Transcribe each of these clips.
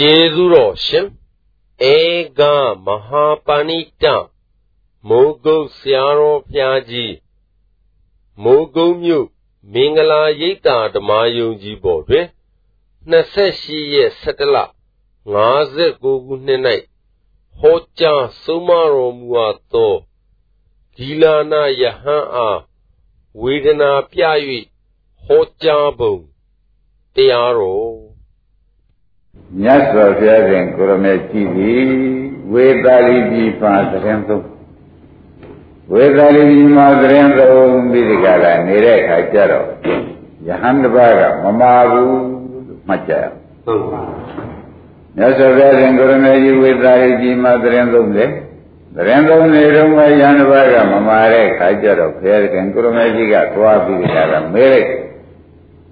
ကျေးဇူးတော်ရှင်ဧကမဟာပဏိတမိုးကုတ်ဆရာတော်ဖျားကြီးမိုးကုတ်မြို့မင်္ဂလာရိပ်သာဓမ္မယုံကြည်ပေါ်တွင်28ရက်17လ59ခုနှစ်၌ဟောကြားဆုံးမတော်မူအပ်သောဒီလာနာယဟန်အားဝေဒနာပြ၍ဟောကြားပုံတရားတော် မြတ်စွာဘုရားရှင်ကိုရမေကြည်သည်ဝေသာလိပိပါသတင်းသုံးဝေသာလိပိမှာသတင်းသုံးပြီးဒီကလာနေတဲ့အခါကျတော့ယဟန်တစ်ပါးကမမာဘူးလို့မှတ်ကြရအောင်ဟုတ်ပါမြတ်စွာဘုရားရှင်ကိုရမေကြီးဝေသာလိပိမှာသတင်းသုံးတယ်သတင်းသုံးနေတော့မှယဟန်တစ်ပါးကမမာတဲ့အခါကျတော့ဘုရားရှင်ကိုရမေကြီးကသွားပြီးဒီကလာမေးလိုက်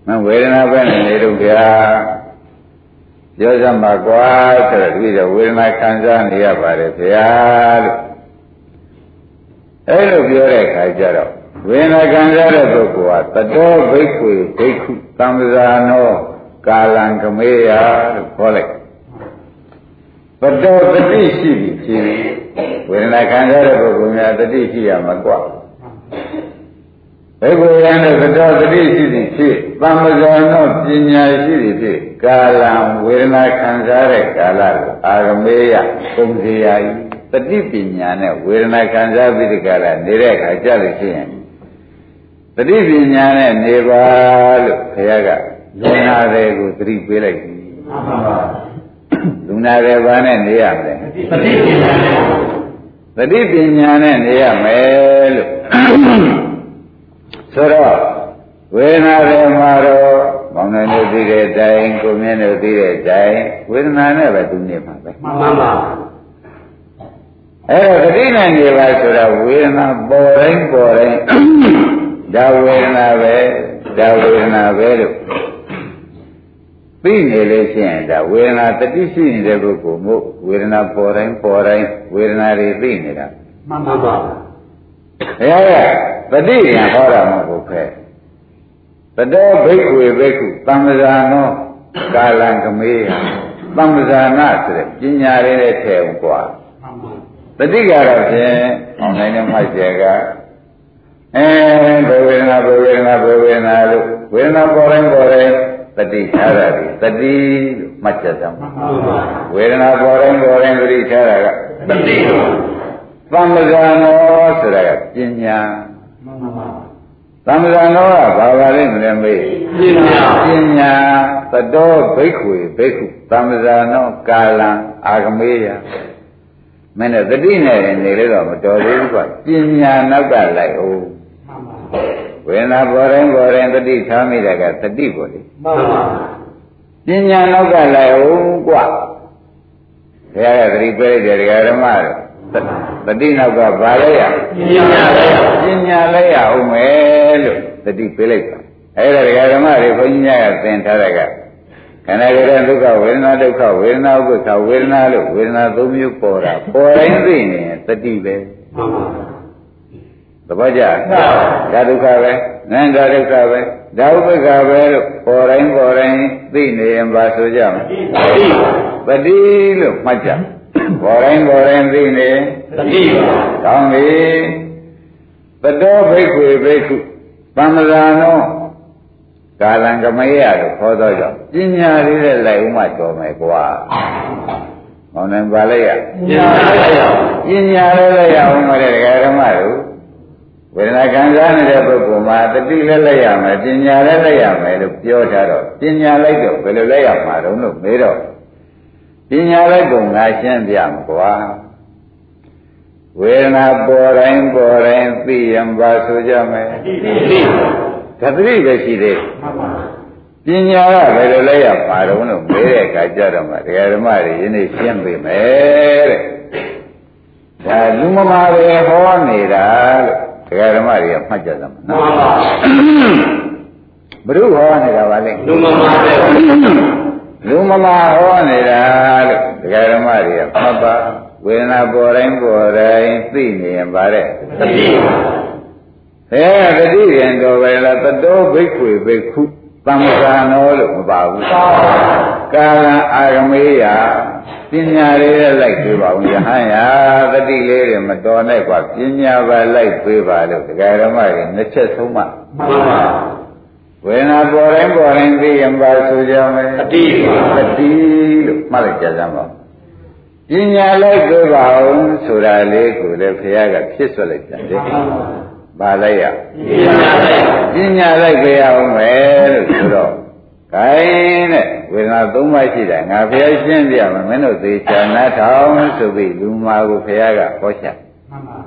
မဝေဒနာပဲနေတော့ဗျာ ပြောစမ်းပါကွာဆိုတော့ဒီတော့ဝေဒနာခံစားနေရပါတယ်ဗျာလို့အဲ့လိုပြောတဲ့အခါကျတော့ဝေဒနာခံစားတဲ့ပုဂ္ဂိုလ်ဟာတတော်ဘိက္ခွေဘိက္ခုသံဃာနောကာလံကမေယလို့ခေါ်လိုက်တတော်တတိရှိပြီဖြစ်ဝေဒနာခံစားတဲ့ပုဂ္ဂိုလ်များတတိရှိရမှာကွာ ဘေကုယံတို့သတောတတိရှိသည်ဖြစ်သမ္မဇာနောပညာရှိသည်ဖြစ်ကာလံဝေဒနာခံစားတဲ့ကာလကိုအာဂမေယပုံစီယာဤတတိပညာနဲ့ဝေဒနာခံစားပြီးဒီကာလနေတဲ့အခါကြလို့ရှိရင်တတိပညာနဲ့နေပါလို့ခရကလူနာတွေကိုသတိပေးလိုက်ပြီမှန်ပါပါလူနာတွေဘာနဲ့နေရမလဲတတိပညာနဲ့တတိပညာနဲ့နေရမယ်လို့ ဆိုတော့ဝေဒနာတွေမှာတော့မောင်နှံတို့သိတဲ့အတိုင်းကိုမြင့်တို့သိတဲ့အတိုင်းဝေဒနာနဲ့ပဲသူနေမှာပဲမှန်ပါပါအဲ့တော့ဂတိနဲ့နေပါဆိုတော့ဝေဒနာပေါ်တိုင်းပေါ်တိုင်းဒါဝေဒနာပဲဒါဝေဒနာပဲလို့သိနေလို့ရှိရင်ဒါဝေဒနာတတိရှိနေတဲ့ပုဂ္ဂိုလ်မို့ဝေဒနာပေါ်တိုင်းပေါ်တိုင်းဝေဒနာတွေသိနေတာမှန်ပါပါ ဘုရားကတတိယဟောတာမဟုတ်ခဲတတောဘိက္ခွေဘိက္ခုသံဃာနောကာလံကမေယသံဃာနာဆိုတဲ့ပညာလေးနဲ့ထည့်အောင်กว่าတတိကတော့ဖြင့်အောင်နိုင်တဲ့မိုက်ကျေကအဲဘဝေဒနာဘဝေဒနာဘဝေဒနာလို့ဝေဒနာပေါ်တိုင်းပေါ်တိုင်းတတိထားတာဒီတတိလို့မှတ်ချက်သမှာဝေဒနာပေါ်တိုင်းပေါ်တိုင်းတတိထားတာကတတိ သမ္မဇာနောဆိုတာကပညာသမ္မဇာနောကဘာပါလိမ့်မလဲမေးပညာပညာသတောဘိက္ခွေဘိက္ခုသမ္မဇာနောကာလံအာဂမေယမင်းတို့တတိနဲ့နေလို့တော့မတော်သေးဘူးကွာပညာနောက်ကလိုက်အောင်ဝေဒနာပေါ်တိုင်းပေါ်တိုင်းတတိထားမိတဲ့ကတတိပေါ်လေမှန်ပါပညာနောက်ကလိုက်အောင်ကွာဘုရားကသတိပေးလိုက်တယ်ဓမ္မတို့ တတိနောက်ကဘာလဲရပညာလဲရပညာလဲရအောင်မယ်လို့တတိပေးလိုက်ပါအဲ့ဒါဒကာဓမ္မတွေဘုန်းကြီးများကသင်ထားတဲ့ကခန္ဓာကိုယ်ရဲ့ဒုက္ခဝေဒနာဒုက္ခဝေဒနာဥပ္ပခဝေဒနာလို့ဝေဒနာသုံးမျိုးပေါ်တာပေါ်တိုင်းသိနေတတိပဲမှန်ပါသဘောကျဒါဒုက္ခပဲနန္ဒဒုက္ခပဲဒါဥပ္ပခပဲလို့ပေါ်တိုင်းပေါ်တိုင်းသိနေရင်ပါဆိုကြမလားပတိလို့မှတ်ကြ ပေါ်တိုင်းပေါ်တိုင်းသိနေသတိပါကောင်းပြီတတောဘိက္ခွေဘိက္ခုသံဃာနောကာလံကမယလို့ခေါ်တော့ကြောင့်ပညာလေးနဲ့လိုက်ဥမတော်မယ်ကွာမောင်နိုင်ပါလိုက်ရပညာလေးရပညာလေးလိုက်ရအောင်မတဲ့ဒကာဓမ္မတို့ဝေဒနာခံစားနေတဲ့ပုဂ္ဂိုလ်မှာတတိလည်းလိုက်ရမယ်ပညာလည်းလိုက်ရမယ်လို့ပြောထားတော့ပညာလိုက်တော့ဘယ်လိုလိုက်ရမှာတုံးလို့မေးတော့ပ ညာလိုက်ပုံငါရှင်းပြမှာကွာဝေဒနာပေါ်တိုင်းပေါ်တိုင်းသိရင်ပါဆိုကြမယ်သိသိသတိပဲရှိသေးပညာကဘယ်လိုလဲရပါတော့လို့မေးတဲ့အခါကျတော့မှတရားဓမ္မတွေယနေ့ရှင်းပေးမယ်တဲ့ဒါလူမမာပဲဟောနေတာလို့တရားဓမ္မတွေကမှတ်ကြသမှာနော်ဘုရုဟောနေတာပါလေလူမမာပဲ လူမမဟောနေတာလို့ဒကာဓမ္မတွေကမှတ်ပါဝေဒနာပေါ်တိုင်းပေါ်တိုင်းသိနေရင်ပါတဲ့သတိအဲသတိရင်တော်ပဲလားတတောဘိက္ခွေဘိက္ခုသံဃာနောလို့မပါဘူးကာလအာရမေယပညာလေးနဲ့လိုက်ပေးပါဦးယဟန်ယာသတိလေးတွေမတော်နိုင်ပါပညာပါလိုက်ပေးပါလို့ဒကာဓမ္မတွေနှစ်ချက်ဆုံးမှမှန်ပါ ဝေဒနာပေါ်တိုင်းပေါ်တိုင်းသိရင်ပါဆိုကြမယ်အတိပါတတိလို့မှတ်လိုက်ကြစမ်းပါပညာလိုက်ပေးပါဦးဆိုတာလေးကိုလည်းဘုရားကဖြစ်ဆွလိုက်ပြန်တယ်ပါလိုက်ရပညာလိုက်ပညာလိုက်ပေးအောင်မယ်လို့ဆိုတော့ခိုင်းတဲ့ဝေဒနာသုံးပါးရှိတယ်ငါဘုရားရှင်းပြမယ်မင်းတို့သေချာနားထောင်ဆိုပြီးလူမာကိုဘုရားကဟောချမှန်ပါ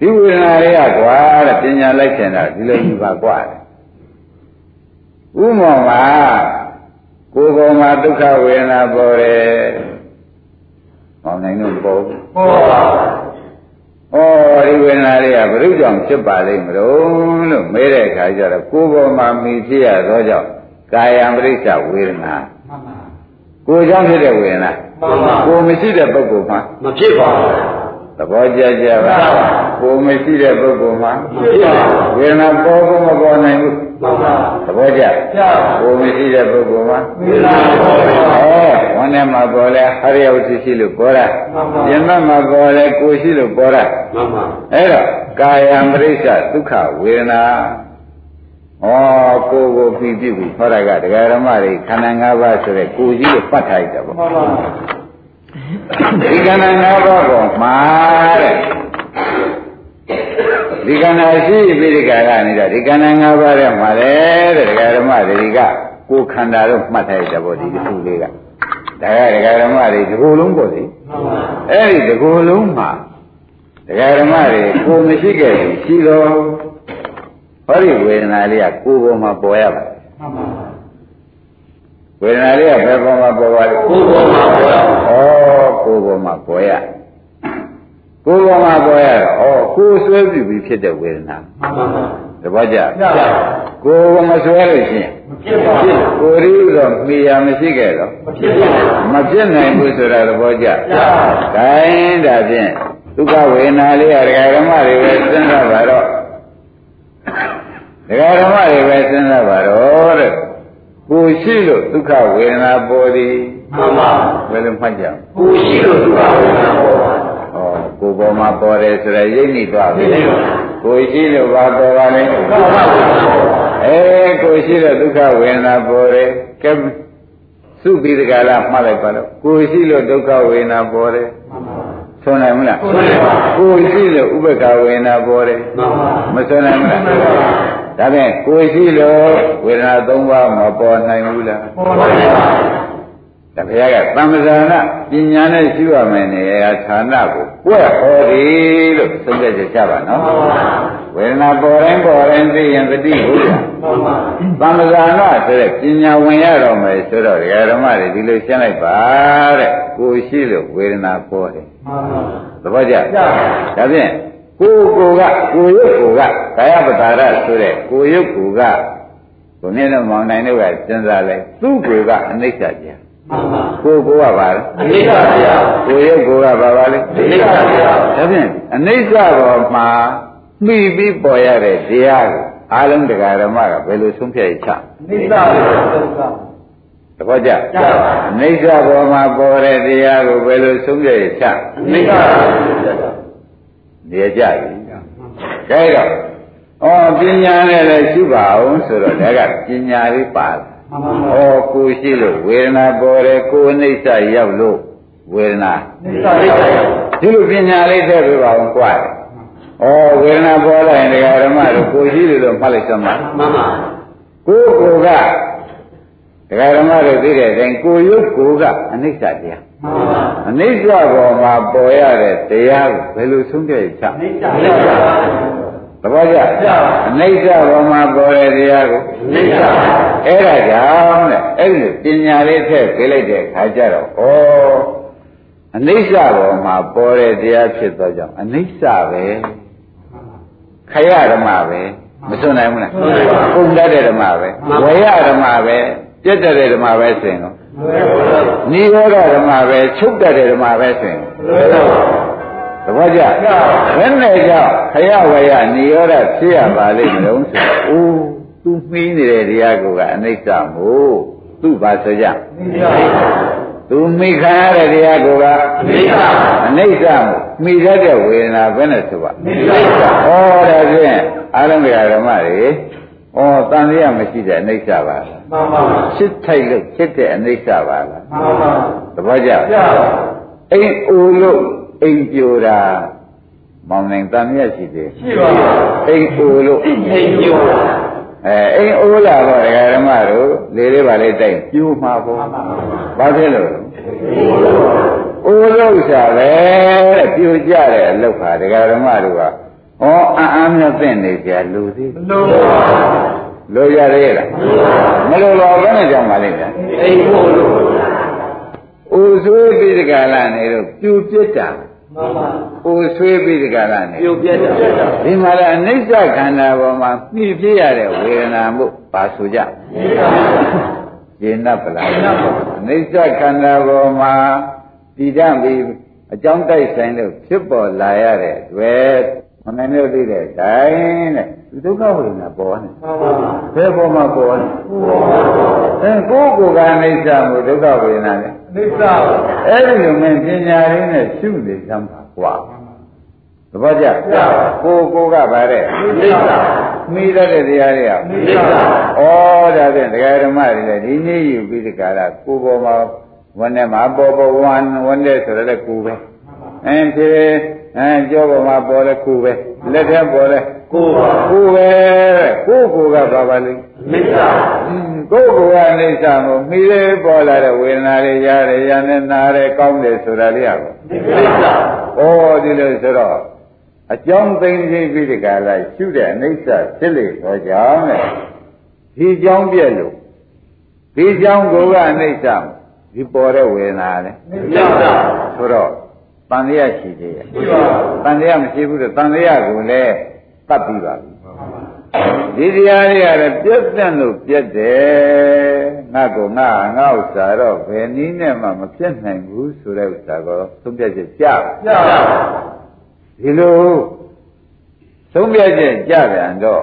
ဒီဝေဒနာတွေကကွာတဲ့ပညာလိုက်ချင်တာဒီလိုကြီးပါကွာတဲ့ ဥမောမှာကိုယ်ပေါ်မှာဒုက္ခဝေဒနာပေါ်တယ်။ဟောနိုင်တော့ပေါ်ဘူးဟောပါ။ဩဒီဝေဒနာတွေကဘုရုကြောင့်ဖြစ်ပါလိမ့်မလို့လို့မေးတဲ့အခါကျတော့ကိုယ်ပေါ်မှာမိဖြစ်ရသောကြောင့်ကာယံပရိစ္ဆဝေဒနာမှန်ပါကိုယ်ကြောင့်ဖြစ်တဲ့ဝေဒနာမှန်ပါကိုယ်မရှိတဲ့ပုဂ္ဂိုလ်မှာမဖြစ်ပါဘူးသဘောကျကြပါကိုယ်မရှိတဲ့ပုဂ္ဂိုလ်မှာမဖြစ်ပါဘူးဝေဒနာပေါ်ကုန်မပေါ်နိုင်ဘူးမှန်ပါ သဘောကျကြာကိုယ်မရှိတဲ့ပုဂ္ဂိုလ်မှာဝေဒနာပေါ်ပါဩဝန်းထဲမှာပေါ်လဲဟရိယဝတ္တိရှိလို့ပေါ်တာမှန်ပါယမမှာပေါ်လဲကိုယ်ရှိလို့ပေါ်တာမှန်ပါအဲ့တော့ကာယံပရိစ္ဆဒုက္ခဝေဒနာဩကိုယ်ကိုပြီးပြီပြီဟောတာကဒကာရမတွေခန္ဓာ၅ပါးဆိုတဲ့ကိုယ်ကြီးကိုပတ်ထားလိုက်တာပေါ့မှန်ပါဒီခန္ဓာ၅ပါးပေါ်မှာတဲ့ ဒီခန္ဓာရှိပြီးဒီကာကနေတာဒီခန္ဓာ၅ပါးထဲမှာလေတဲ့ဒကာဓမ္မတွေကကိုယ်ခန္ဓာတော့မှတ်ထားရတဲ့ပေါ့ဒီတစ်ခုလေးကဒါကဒကာဓမ္မတွေဒီကိုယ်လုံးပေါ့လေမှန်ပါအဲ့ဒီဒီကိုယ်လုံးမှာဒကာဓမ္မတွေကိုယ်မရှိခဲ့ဘူးရှိတော့ဟောဒီဝေဒနာလေးကကိုယ်ပေါ်မှာပေါ်ရပါမှန်ပါဝေဒနာလေးကဘယ်ပေါ်မှာပေါ်ပါလဲကိုယ်ပေါ်မှာပေါ်ရဩကိုယ်ပေါ်မှာပေါ်ရ ကိုယ်ပေါ်မှာပေါ်ရတော့ဩကိုယ်ဆွဲပြီပြီဖြစ်တဲ့ဝေဒနာမှန်ပါတပည့်ကြကြာကိုယ်ကမဆွဲလို့ရှိရင်မဖြစ်ပါဘူးကိုယ်ရီတော့မိယာမရှိခဲ့တော့မဖြစ်ပါဘူးမဖြစ်နိုင်ဘူးဆိုတာသဘောကျကြာ။ဒါရင်ဒါဖြင့်ဒုက္ခဝေဒနာလေးရဒကာဓမ္မတွေပဲစဉ်းစားပါတော့ဒကာဓမ္မတွေပဲစဉ်းစားပါတော့တဲ့ကိုယ်ရှိလို့ဒုက္ခဝေဒနာပေါ်သည်မှန်ပါဘယ်လိုမှတ်ကြအောင်ကိုယ်ရှိလို့သူကဝေဒနာပေါ်ပါ။ဩ ကိုယ်ပေါ်မှာပေါ်တယ်ဆိုရရိပ်နေသွားပြီရိပ်နေပါ။ကိုယ်ရှိလို့ဘာပေါ်ပါလဲဒုက္ခဝေဒနာပေါ်ပါ။အဲကိုယ်ရှိလို့ဒုက္ခဝေဒနာပေါ်တယ်။ကဲစုပြီးဒီကလာမှတ်လိုက်ပါတော့ကိုယ်ရှိလို့ဒုက္ခဝေဒနာပေါ်တယ်မှန်ပါ။ဆိုနိုင်မလားဆိုနိုင်ပါကိုယ်ရှိလို့ဥပက္ခဝေဒနာပေါ်တယ်မှန်ပါမဆိုနိုင်ဘူးလားမှန်ပါဒါဖြင့်ကိုယ်ရှိလို့ဝေဒနာ၃ပါးမပေါ်နိုင်ဘူးလားပေါ်ပါပါ ဒါဘုရားကသံဃာနာပညာနဲ့ရှိရမယ်နေရာဌာနကိုကွဲ့ဟောသည်လို့သုံးသက်ချက်ကြပါနော်မှန်ပါဝေဒနာပေါ်တိုင်းပေါ်တိုင်းသိရင်တတိဟုတ်လားမှန်ပါသံဃာနာဆိုတဲ့ပညာဝင်ရတော့မယ်ဆိုတော့ဒကာဓမ္မတွေဒီလိုရှင်းလိုက်ပါတဲ့ကိုယ်ရှိလို့ဝေဒနာပေါ်တယ်မှန်ပါသဘောကျကြာဒါဖြင့်ကိုယ်ကိုယ်ကကိုယ်ရုပ်ကိုယ်ကကာယပတာရဆိုတဲ့ကိုယ်ရုပ်ကိုယ်ကကိုမြင့်တော်မောင်နိုင်တို့ကစဉ်းစားလိုက်သူ့ကိုယ်ကအနိစ္စကြမှန်ပါ ကိုယ်ကိုယ်ကပါလဲအနိစ္စဗျာကိုယ်ရုပ်ကိုယ်ကပါပါလဲအနိစ္စဗျာဒါဖြင့်အနိစ္စဘောမှာမှီပြီးပေါ်ရတဲ့တရားကိုအာလုံးတရားဓမ္မကဘယ်လိုဆုံးဖြတ်ချအနိစ္စဗျာဒုက္ခသဘောကျကျပါပါအနိစ္စဘောမှာပေါ်တဲ့တရားကိုဘယ်လိုဆုံးဖြတ်ချအနိစ္စဗျာနေကြပြီကဲတော့ဩပညာနဲ့လည်းရှိပါအောင်ဆိုတော့ဒါကပညာလေးပါလာမှန်ပါ ဩကိုရှိလို့ဝေဒနာပေါ်တယ်ကိုယ်အိဋ္ဌရောက်လို့ဝေဒနာအနိစ္စဗျာဒီလိုပညာလေးထည့်ပေးပါအောင်ကြွားတယ်ဩဝေဒနာပေါ်လာရင်ဒကာဓမ္မတို့ကိုရှိလို့တော့မှတ်လိုက်စမ်းပါမှန်ပါကိုယ်ကိုယ်ကဒကာဓမ္မတို့သိတဲ့အတိုင်းကိုယ်ရုပ်ကိုယ်ကအနိစ္စတရားမှန်ပါအနိစ္စဘောမှာပေါ်ရတဲ့တရားကိုဘယ်လိုဆုံးဖြတ်ချအနိစ္စဗျာသ ဘောကျကျပါအနိစ္စဘောမှာပေါ်တဲ့တရားကိုအနိစ္စအဲ့ဒါကြောင့်တဲ့အဲ့ဒီပညာလေးထည့်ပေးလိုက်တဲ့အခါကျတော့ဩအနိစ္စဘောမှာပေါ်တဲ့တရားဖြစ်သောကြောင့်အနိစ္စပဲခရဓမ္မပဲမစွန့်နိုင်ဘူးလားပုံတတ်တဲ့ဓမ္မပဲဝေယဓမ္မပဲပြတ်တဲ့ဓမ္မပဲဆိုရင်တော့နိရောဓဓမ္မပဲချုပ်တတ်တဲ့ဓမ္မပဲဆိုရင် သဘောကျဘယ်နဲ့ကြောင့်ခရဝေယနိရောဓဖြစ်ရပါလိမ့်မလို့ဆိုတော့အိုးသူမှီးနေတဲ့တရားကိုကအနိစ္စမို့သူ့ပါဆိုကြနိစ္စသူမိခံရတဲ့တရားကိုကနိစ္စအနိစ္စမို့မိတတ်တဲ့ဝေဒနာပဲနဲ့ဆိုပါနိစ္စဩဒါဖြင့်အာရုံကဓမ္မတွေဩတန်လျာမရှိတဲ့အနိစ္စပါလားမှန်ပါစစ်ထိုက်လို့ဖြစ်တဲ့အနိစ္စပါလားမှန်ပါသဘောကျပြပါအိမ်အိုလို့ အိမ်ပြိုတာမောင်နိုင်တန်လျာရှိသေးရှိပါအိမ်အိုလို့အိမ်ညိုအဲအိမ်အိုလာတော့ဒကာဓမ္မတို့လေလေးပါလေးတိုက်ပြိုမှာပေါ့ဘာဖြစ်လို့လဲအိုလို့ရှာပဲတဲ့ပြိုကြတဲ့အလုပ်ဟာဒကာဓမ္မတို့ကဩအံ့အားမျိုးသိနေကြလူသေးလုံးပါလိုရရဲ့လားမလိုပါဘူးနဲ့ကြောင်းပါလိမ့်မယ်အိမ်ဖို့လို့ အိုဆွေးပြီးဒီကလာနေတော့ပြူပြစ်တာမှန်ပါအိုဆွေးပြီးဒီကလာနေပြုတ်ပြတ်တာဒီမှာလည်းအနိစ္စခန္ဓာပေါ်မှာပြည့်ပြည့်ရတဲ့ဝေဒနာမှုပါဆိုကြနိစ္စကျေနပ်ပလားအနိစ္စခန္ဓာပေါ်မှာတည်တံ့ပြီးအကြောင်းတိုက်ဆိုင်လို့ဖြစ်ပေါ်လာရတဲ့တွေ့မနိုင်လို့သိတဲ့တိုင်းတဲ့ဒီဒုက္ခဝေဒနာပေါ်နေမှန်ပါဘယ်ပေါ်မှာပေါ်နေအဲကိုယ်ကိုယ်ကအနိစ္စမှုဒုက္ခဝေဒနာလေ နိစ္စအဲ့ဒီလိုမှပညာရင်းနဲ့ရှုနေသမ်းပါကွာသဘောကျကိုယ်ကိုယ်ကဗါတဲ့နိစ္စမိတတ်တဲ့တရားတွေကနိစ္စဩဒါဖြင့်တရားဓမ္မတွေလည်းဒီနေ့ယူပြီးဒီကရာကိုယ်ပေါ်မှာဝန်နဲ့မှာပေါ်ပေါ်ဝန်ဝန်နဲ့ဆိုရတဲ့ကိုယ်ပဲအင်းဖြေအဲကြောပေါ်မှာပေါ်တဲ့ကိုယ်ပဲလက်ထဲပေါ်တဲ့ကိုပါကိုယ်ပဲကိုယ်ကိုယ်ကဘာပါလိမ့်နိစ္စအင်း ကိုယ်ကိုယ်ကအိဋ္ဌာကိုမိလေးပေါ်လာတဲ့ဝေဒနာတွေရတယ်ရနဲ့နားတယ်ကောင်းတယ်ဆိုတာလေးရပါနိစ္စဩဒီလိုဆိုတော့အကြောင်းသိသိပြီးဒီကလာရှုတဲ့အနိစ္စဖြစ်လေတော့ကြောင့်တဲ့ဒီကြောင်းပြက်လို့ဒီကြောင်းကိုကအနိစ္စဒီပေါ်တဲ့ဝေဒနာလေနိစ္စဆိုတော့တန်လျာရှိသေးရဲ့ရှိပါတန်လျာမရှိဘူးတော့တန်လျာကိုလည်းတတ်ပြီးပါပြီ ဒီတရားတွေကလည်းပြည့်တဲ့လို့ပြည့်တယ်ငါကငါငါဥစ္စာတော့ဘယ်နည်းနဲ့မှမပြည့်နိုင်ဘူးဆိုတဲ့ဥစ္စာကိုသုံးပြချက်ကြပါပြပါဒီလိုသုံးပြချက်ကြပြန်တော့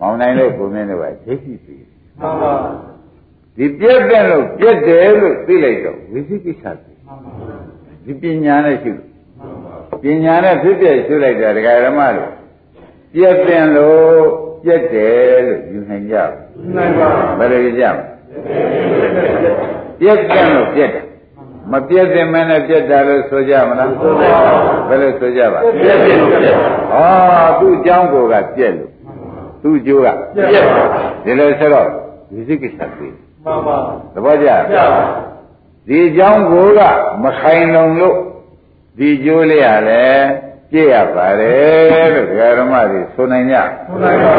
မောင်နိုင်လို့ကိုမင်းတို့ကဒိဋ္ဌိပြီမှန်ပါဒီပြည့်တဲ့လို့ပြည့်တယ်လို့သိလိုက်တော့ဝိသိကိစ္စပြီဒီပညာနဲ့ရှိပညာနဲ့ဖြစ်ပြရှုလိုက်တာဒကာဓမ္မတို့ ပြည့်တဲ့လို့ပြည့်တယ်လို့ယူနိုင်ကြဘူးနိုင်ပါဘယ်လိုယူကြမလဲပြည့်တဲ့လို့ပြည့်တယ်မပြည့်တဲ့မနဲ့ပြည့်တာလို့ဆိုကြမလားဘယ်လိုဆိုကြပါပြည့်ပြည့်ပြည့်ဟောသူ့အကြောင်းကိုကပြက်လို့သူ့အကျိုးကပြည့်ပါဒီလိုဆိုတော့ဒီစိကိစ္စသိမှန်ပါသဘောကျပြပါဒီအကြောင်းကိုကမခိုင်လုံလို့ဒီအကျိုးလေးရလဲ ပြည့်ရပါတယ်လို့ဒကာရမတွေဆိုနိုင်ကြဟုတ်နိုင်ပါ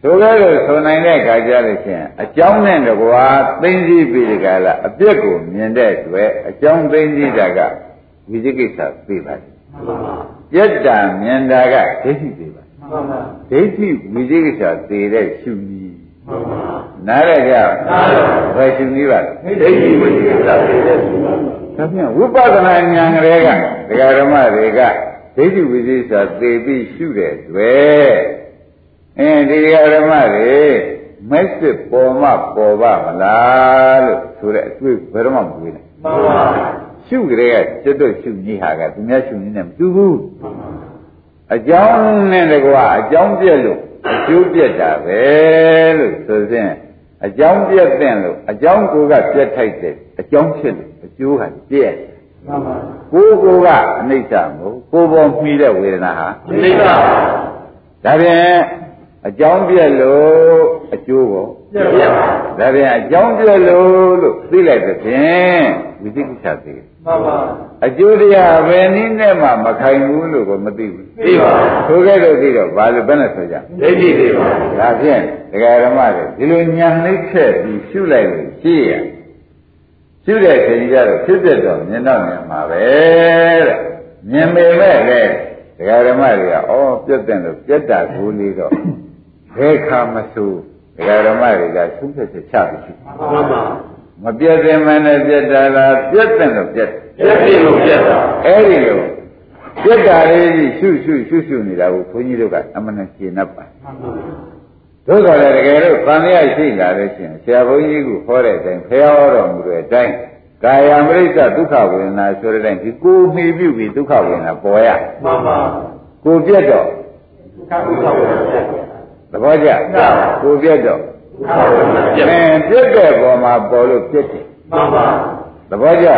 ဆိုကြလို့ဆိုနိုင်တဲ့အခါကျလို့ရှိရင်အကြောင်းနဲ့တကွာသိသိပြီးဒီကလာအပြစ်ကိုမြင်တဲ့အတွက်အကြောင်းသိသိတာကဝိသိကိစ္စသိပါတယ်ပြက်တာမြင်တာကဒိဋ္ဌိသိပါတယ်မှန်ပါဒိဋ္ဌိဝိသိကိစ္စသေတဲ့ရှုနည်းမှန်ပါနားရကြနားရဘယ်ရှုနည်းပါလဲဒိဋ္ဌိဝိသေသသေတဲ့သူပါ ဒါဖြင့်ဝိပဿနာဉာဏ်ကလေးကဒကာဓမ္မတွေကဒိဋ္ဌိဝိသိကိစ္စသေပြီးရှုတဲ့တွေ့အင်းဒီဒကာဓမ္မတွေမက်စစ်ပေါ်မှပေါ်ပါမလားလို့ဆိုတဲ့အတွေ့ဘယ်တော့မှမတွေ့နဲ့မှန်ပါရှုကလေးကကျွတ်တော့ရှုနည်းဟာကသူများရှုနည်းနဲ့မတူဘူးအကြောင်းနဲ့တကွာအကြောင်းပြက်လို့အကျိုးပြက်တာပဲလို့ဆိုစဉ်အကြောင်းပြက်တဲ့လို့အကြောင်းကိုကပြက်ထိုက်တယ်အကြောင်းဖြစ်လို့အ ကျိုးဟာပြက်မှန်ပါကိုယ်ကိုကအနိစ္စမို့ကိုယ်ပေါ်မှီတဲ့ဝေဒနာဟာနိစ္စဒါဖြင့်အကြောင်းပြက်လို့အကျိုးကိုပြည့်ပြည့်ဒါဖြင့်အကြောင်းပြက်လို့လို့သိလိုက်တဲ့ဖြင့်ဝိသိကိစ္စသိတယ်မှန်ပါအကျိုးတရားဘယ်နည်းနဲ့မှမခိုင်ဘူးလို့ကိုမသိဘူးသိပါဆိုခဲ့လို့သိတော့ဘာလို့ဘယ်နဲ့ဆိုကြဒိဋ္ဌိသိပါဒါဖြင့်ဒကာဓမ္မတွေဒီလိုညံနှိမ့်ချက်ပြီးရှုလိုက်လို့ရှိရ ရှုတဲ့ချိန်ကျတော့ဖြစ်ဖြစ်တော့မြင်တော့မြင်မှာပဲတဲ့မြင်ပေမဲ့လေဒကာဓမ္မတွေကဩပြတ်တဲ့လို့ပြတ်တာကိုလေးတော့ဘယ်ခါမဆိုဒကာဓမ္မတွေကသုံးဖြတ်ချက်ချပြီးရှိမှန်ပါမပြတ်တဲ့မနဲ့ပြတ်တာလားပြတ်တဲ့လို့ပြတ်တယ်ပြည့်ပြည့်လို့ပြည့်တာအဲ့ဒီလိုဒပြက်တာလေးကြီးရှုရှုရှုရှုနေတာကိုခွန်ကြီးတို့ကအမှန်နဲ့ရှင်း납ပါ သို့တော်လည်းတကယ်လို့သံဃာရှိလာလို့ရှိရင်ဆရာဘုန်းကြီးကဟောတဲ့အတိုင်းဖျားဟောတော်မူတဲ့အတိုင်းကာယမရိစ္ဆဒုက္ခဝေဒနာဆိုတဲ့အတိုင်းဒီကိုမှီပြုပြီးဒုက္ခဝေဒနာပေါ်ရမှန်ပါကိုပြက်တော့ကာဝိကဝေဒနာသဘောကျကိုပြက်တော့ကာဝေဒနာပြအဲပြက်တဲ့ပေါ်မှာပေါ်လို့ပြက်တယ်မှန်ပါသဘောကျ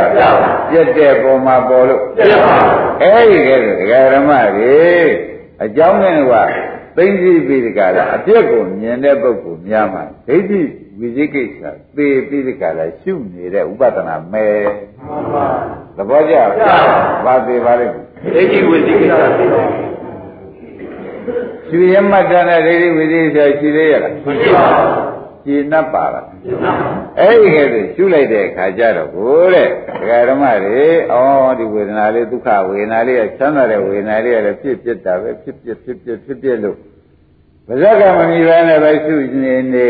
ပြက်တဲ့ပေါ်မှာပေါ်လို့ပြပါအဲ့ဒီကဲဆိုဒကာရမကြီးအကြောင်းနဲ့က သိမ့်ကြည့်ပြီးဒီကလာအပြက်ကိုမြင်တဲ့ပုဂ္ဂိုလ်များမှာဒိဋ္ဌိဝိသိကိစ္စသေပြီးဒီကလာရှုနေတဲ့ဥပဒနာမဲမှန်ပါသဘောကျဘာသေးပါလိမ့်ဒိဋ္ဌိဝိသိကိစ္စသိတယ်ရှုရမှတ်တဲ့ဒိဋ္ဌိဝိသိကိစ္စရှိသေးရလားမရှိပါဘူး ရှင်း납ပါလားရှင်းပါအဲ့ဒီကဲဆိုရှုလိုက်တဲ့အခါကျတော့ကိုတဲ့ဒကာဓမ္မတွေဩဒီဝေဒနာလေးဒုက္ခဝေဒနာလေးကချမ်းသာတဲ့ဝေဒနာလေးကလည်းဖြစ်ဖြစ်တာပဲဖြစ်ဖြစ်ဖြစ်ဖြစ်ဖြစ်ဖြစ်လို့ဗဇက်ကမမီပဲနဲ့ပဲရှုနေနေ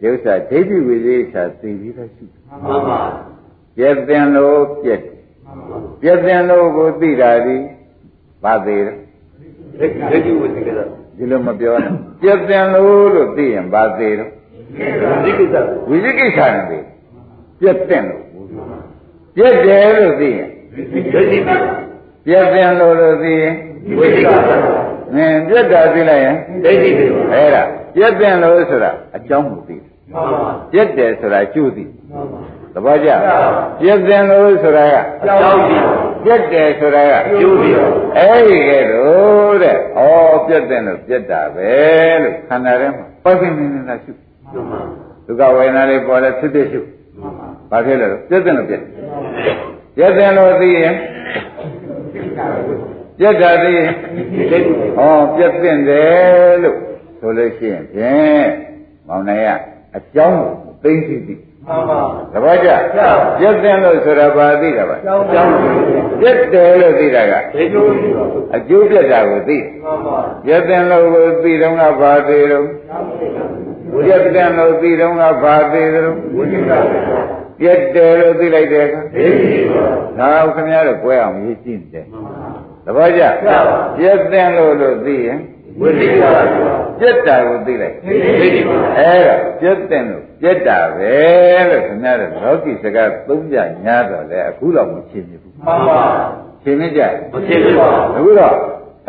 ဒီဥစ္စာဒိဋ္ဌိဝိသေစာသိပြီးသားရှုမှန်ပါပြည့်တင်လို့ပြည့်ပြည့်တင်လို့ကိုသိတာဒီဘာသေးလဲဒိဋ္ဌိဝိသိကိစ္စဒီလိုမပြောနဲ့ပြည့်တင်လို့လို့သိရင်ဘာသေးတော့ ဝိသိကိစ္စဝိသေကိစ္စနဲ့သိပြည့်တင်လို့ပြည့်တယ်လို့သိရင်ဒိဋ္ဌိပြပြည့်တင်လို့လို့သိရင်ဝိသိကိစ္စငင်ပြည့်တာသိလိုက်ရင်ဒိဋ္ဌိပြအဲ့ဒါပြည့်တင်လို့ဆိုတာအကြောင်းကိုသိတယ်မှန်ပါပြည့်တယ်ဆိုတာကျိုးသိမှန်ပါသဘောကျပြည့်တင်လို့ဆိုတာကကြောင်းပြီပြည့်တယ်ဆိုတာကကျိုးပြီအဲ့ဒီကဲတော့တဲ့ဩပြည့်တယ်လို့ပြည့်တာပဲလို့ခန္ဓာထဲမှာပိုက်ပိနေနေတာရှုမှန်ပါ ဒုက္ခဝေဒနာလေးပေါ်လဲဖြစ်ဖြစ်ရှုမှန်ပါဘာဖြစ်လဲပြည့်တယ်လို့ပြည့်ပြည့်တယ်လို့သိရင်ပြည့်တာသိရင်ဒိဋ္ဌိဩပြည့်တင်တယ်လို့ဆိုလို့ရှိရင်ဖြင့်မောင်နိုင်ရအကြောင်းကိုသိသိသိမှန်ပါသဘောကျပြည့်တင်လို့ဆိုတာဘာသိတာပါကြောင်းကြောင်းပြည့်တယ်လို့သိတာကဒိဋ္ဌိဝိသိကိစ္စအကျိုးပြတ်တာကိုသိမှန်ပါပြည့်တင်လို့ကိုသိတော့ကဘာသိတော့ ပြည့်တင်လို့သိတော့ကဘာသိတော့ဝိသိကိစ္စပြည့်တယ်လို့သိလိုက်တဲ့အခါဒိဋ္ဌိပါဒါကိုခင်ဗျားတို့ကြွယ်အောင်ရေးကြည့်တယ်သဘောကျပြည့်တင်လို့လို့သိရင်ဝိသိကိစ္စပြတ်တာကိုသိလိုက်ဒိဋ္ဌိပါအဲ့ဒါပြတ်တင်လို့ပြတ်တာပဲလို့ခင်ဗျားတို့လောကီစကားသုံးကြညာတော့လေအခုတော့မချင်းဘူးမှန်ပါချင်းမကြမသိဘူးပါအခုတော့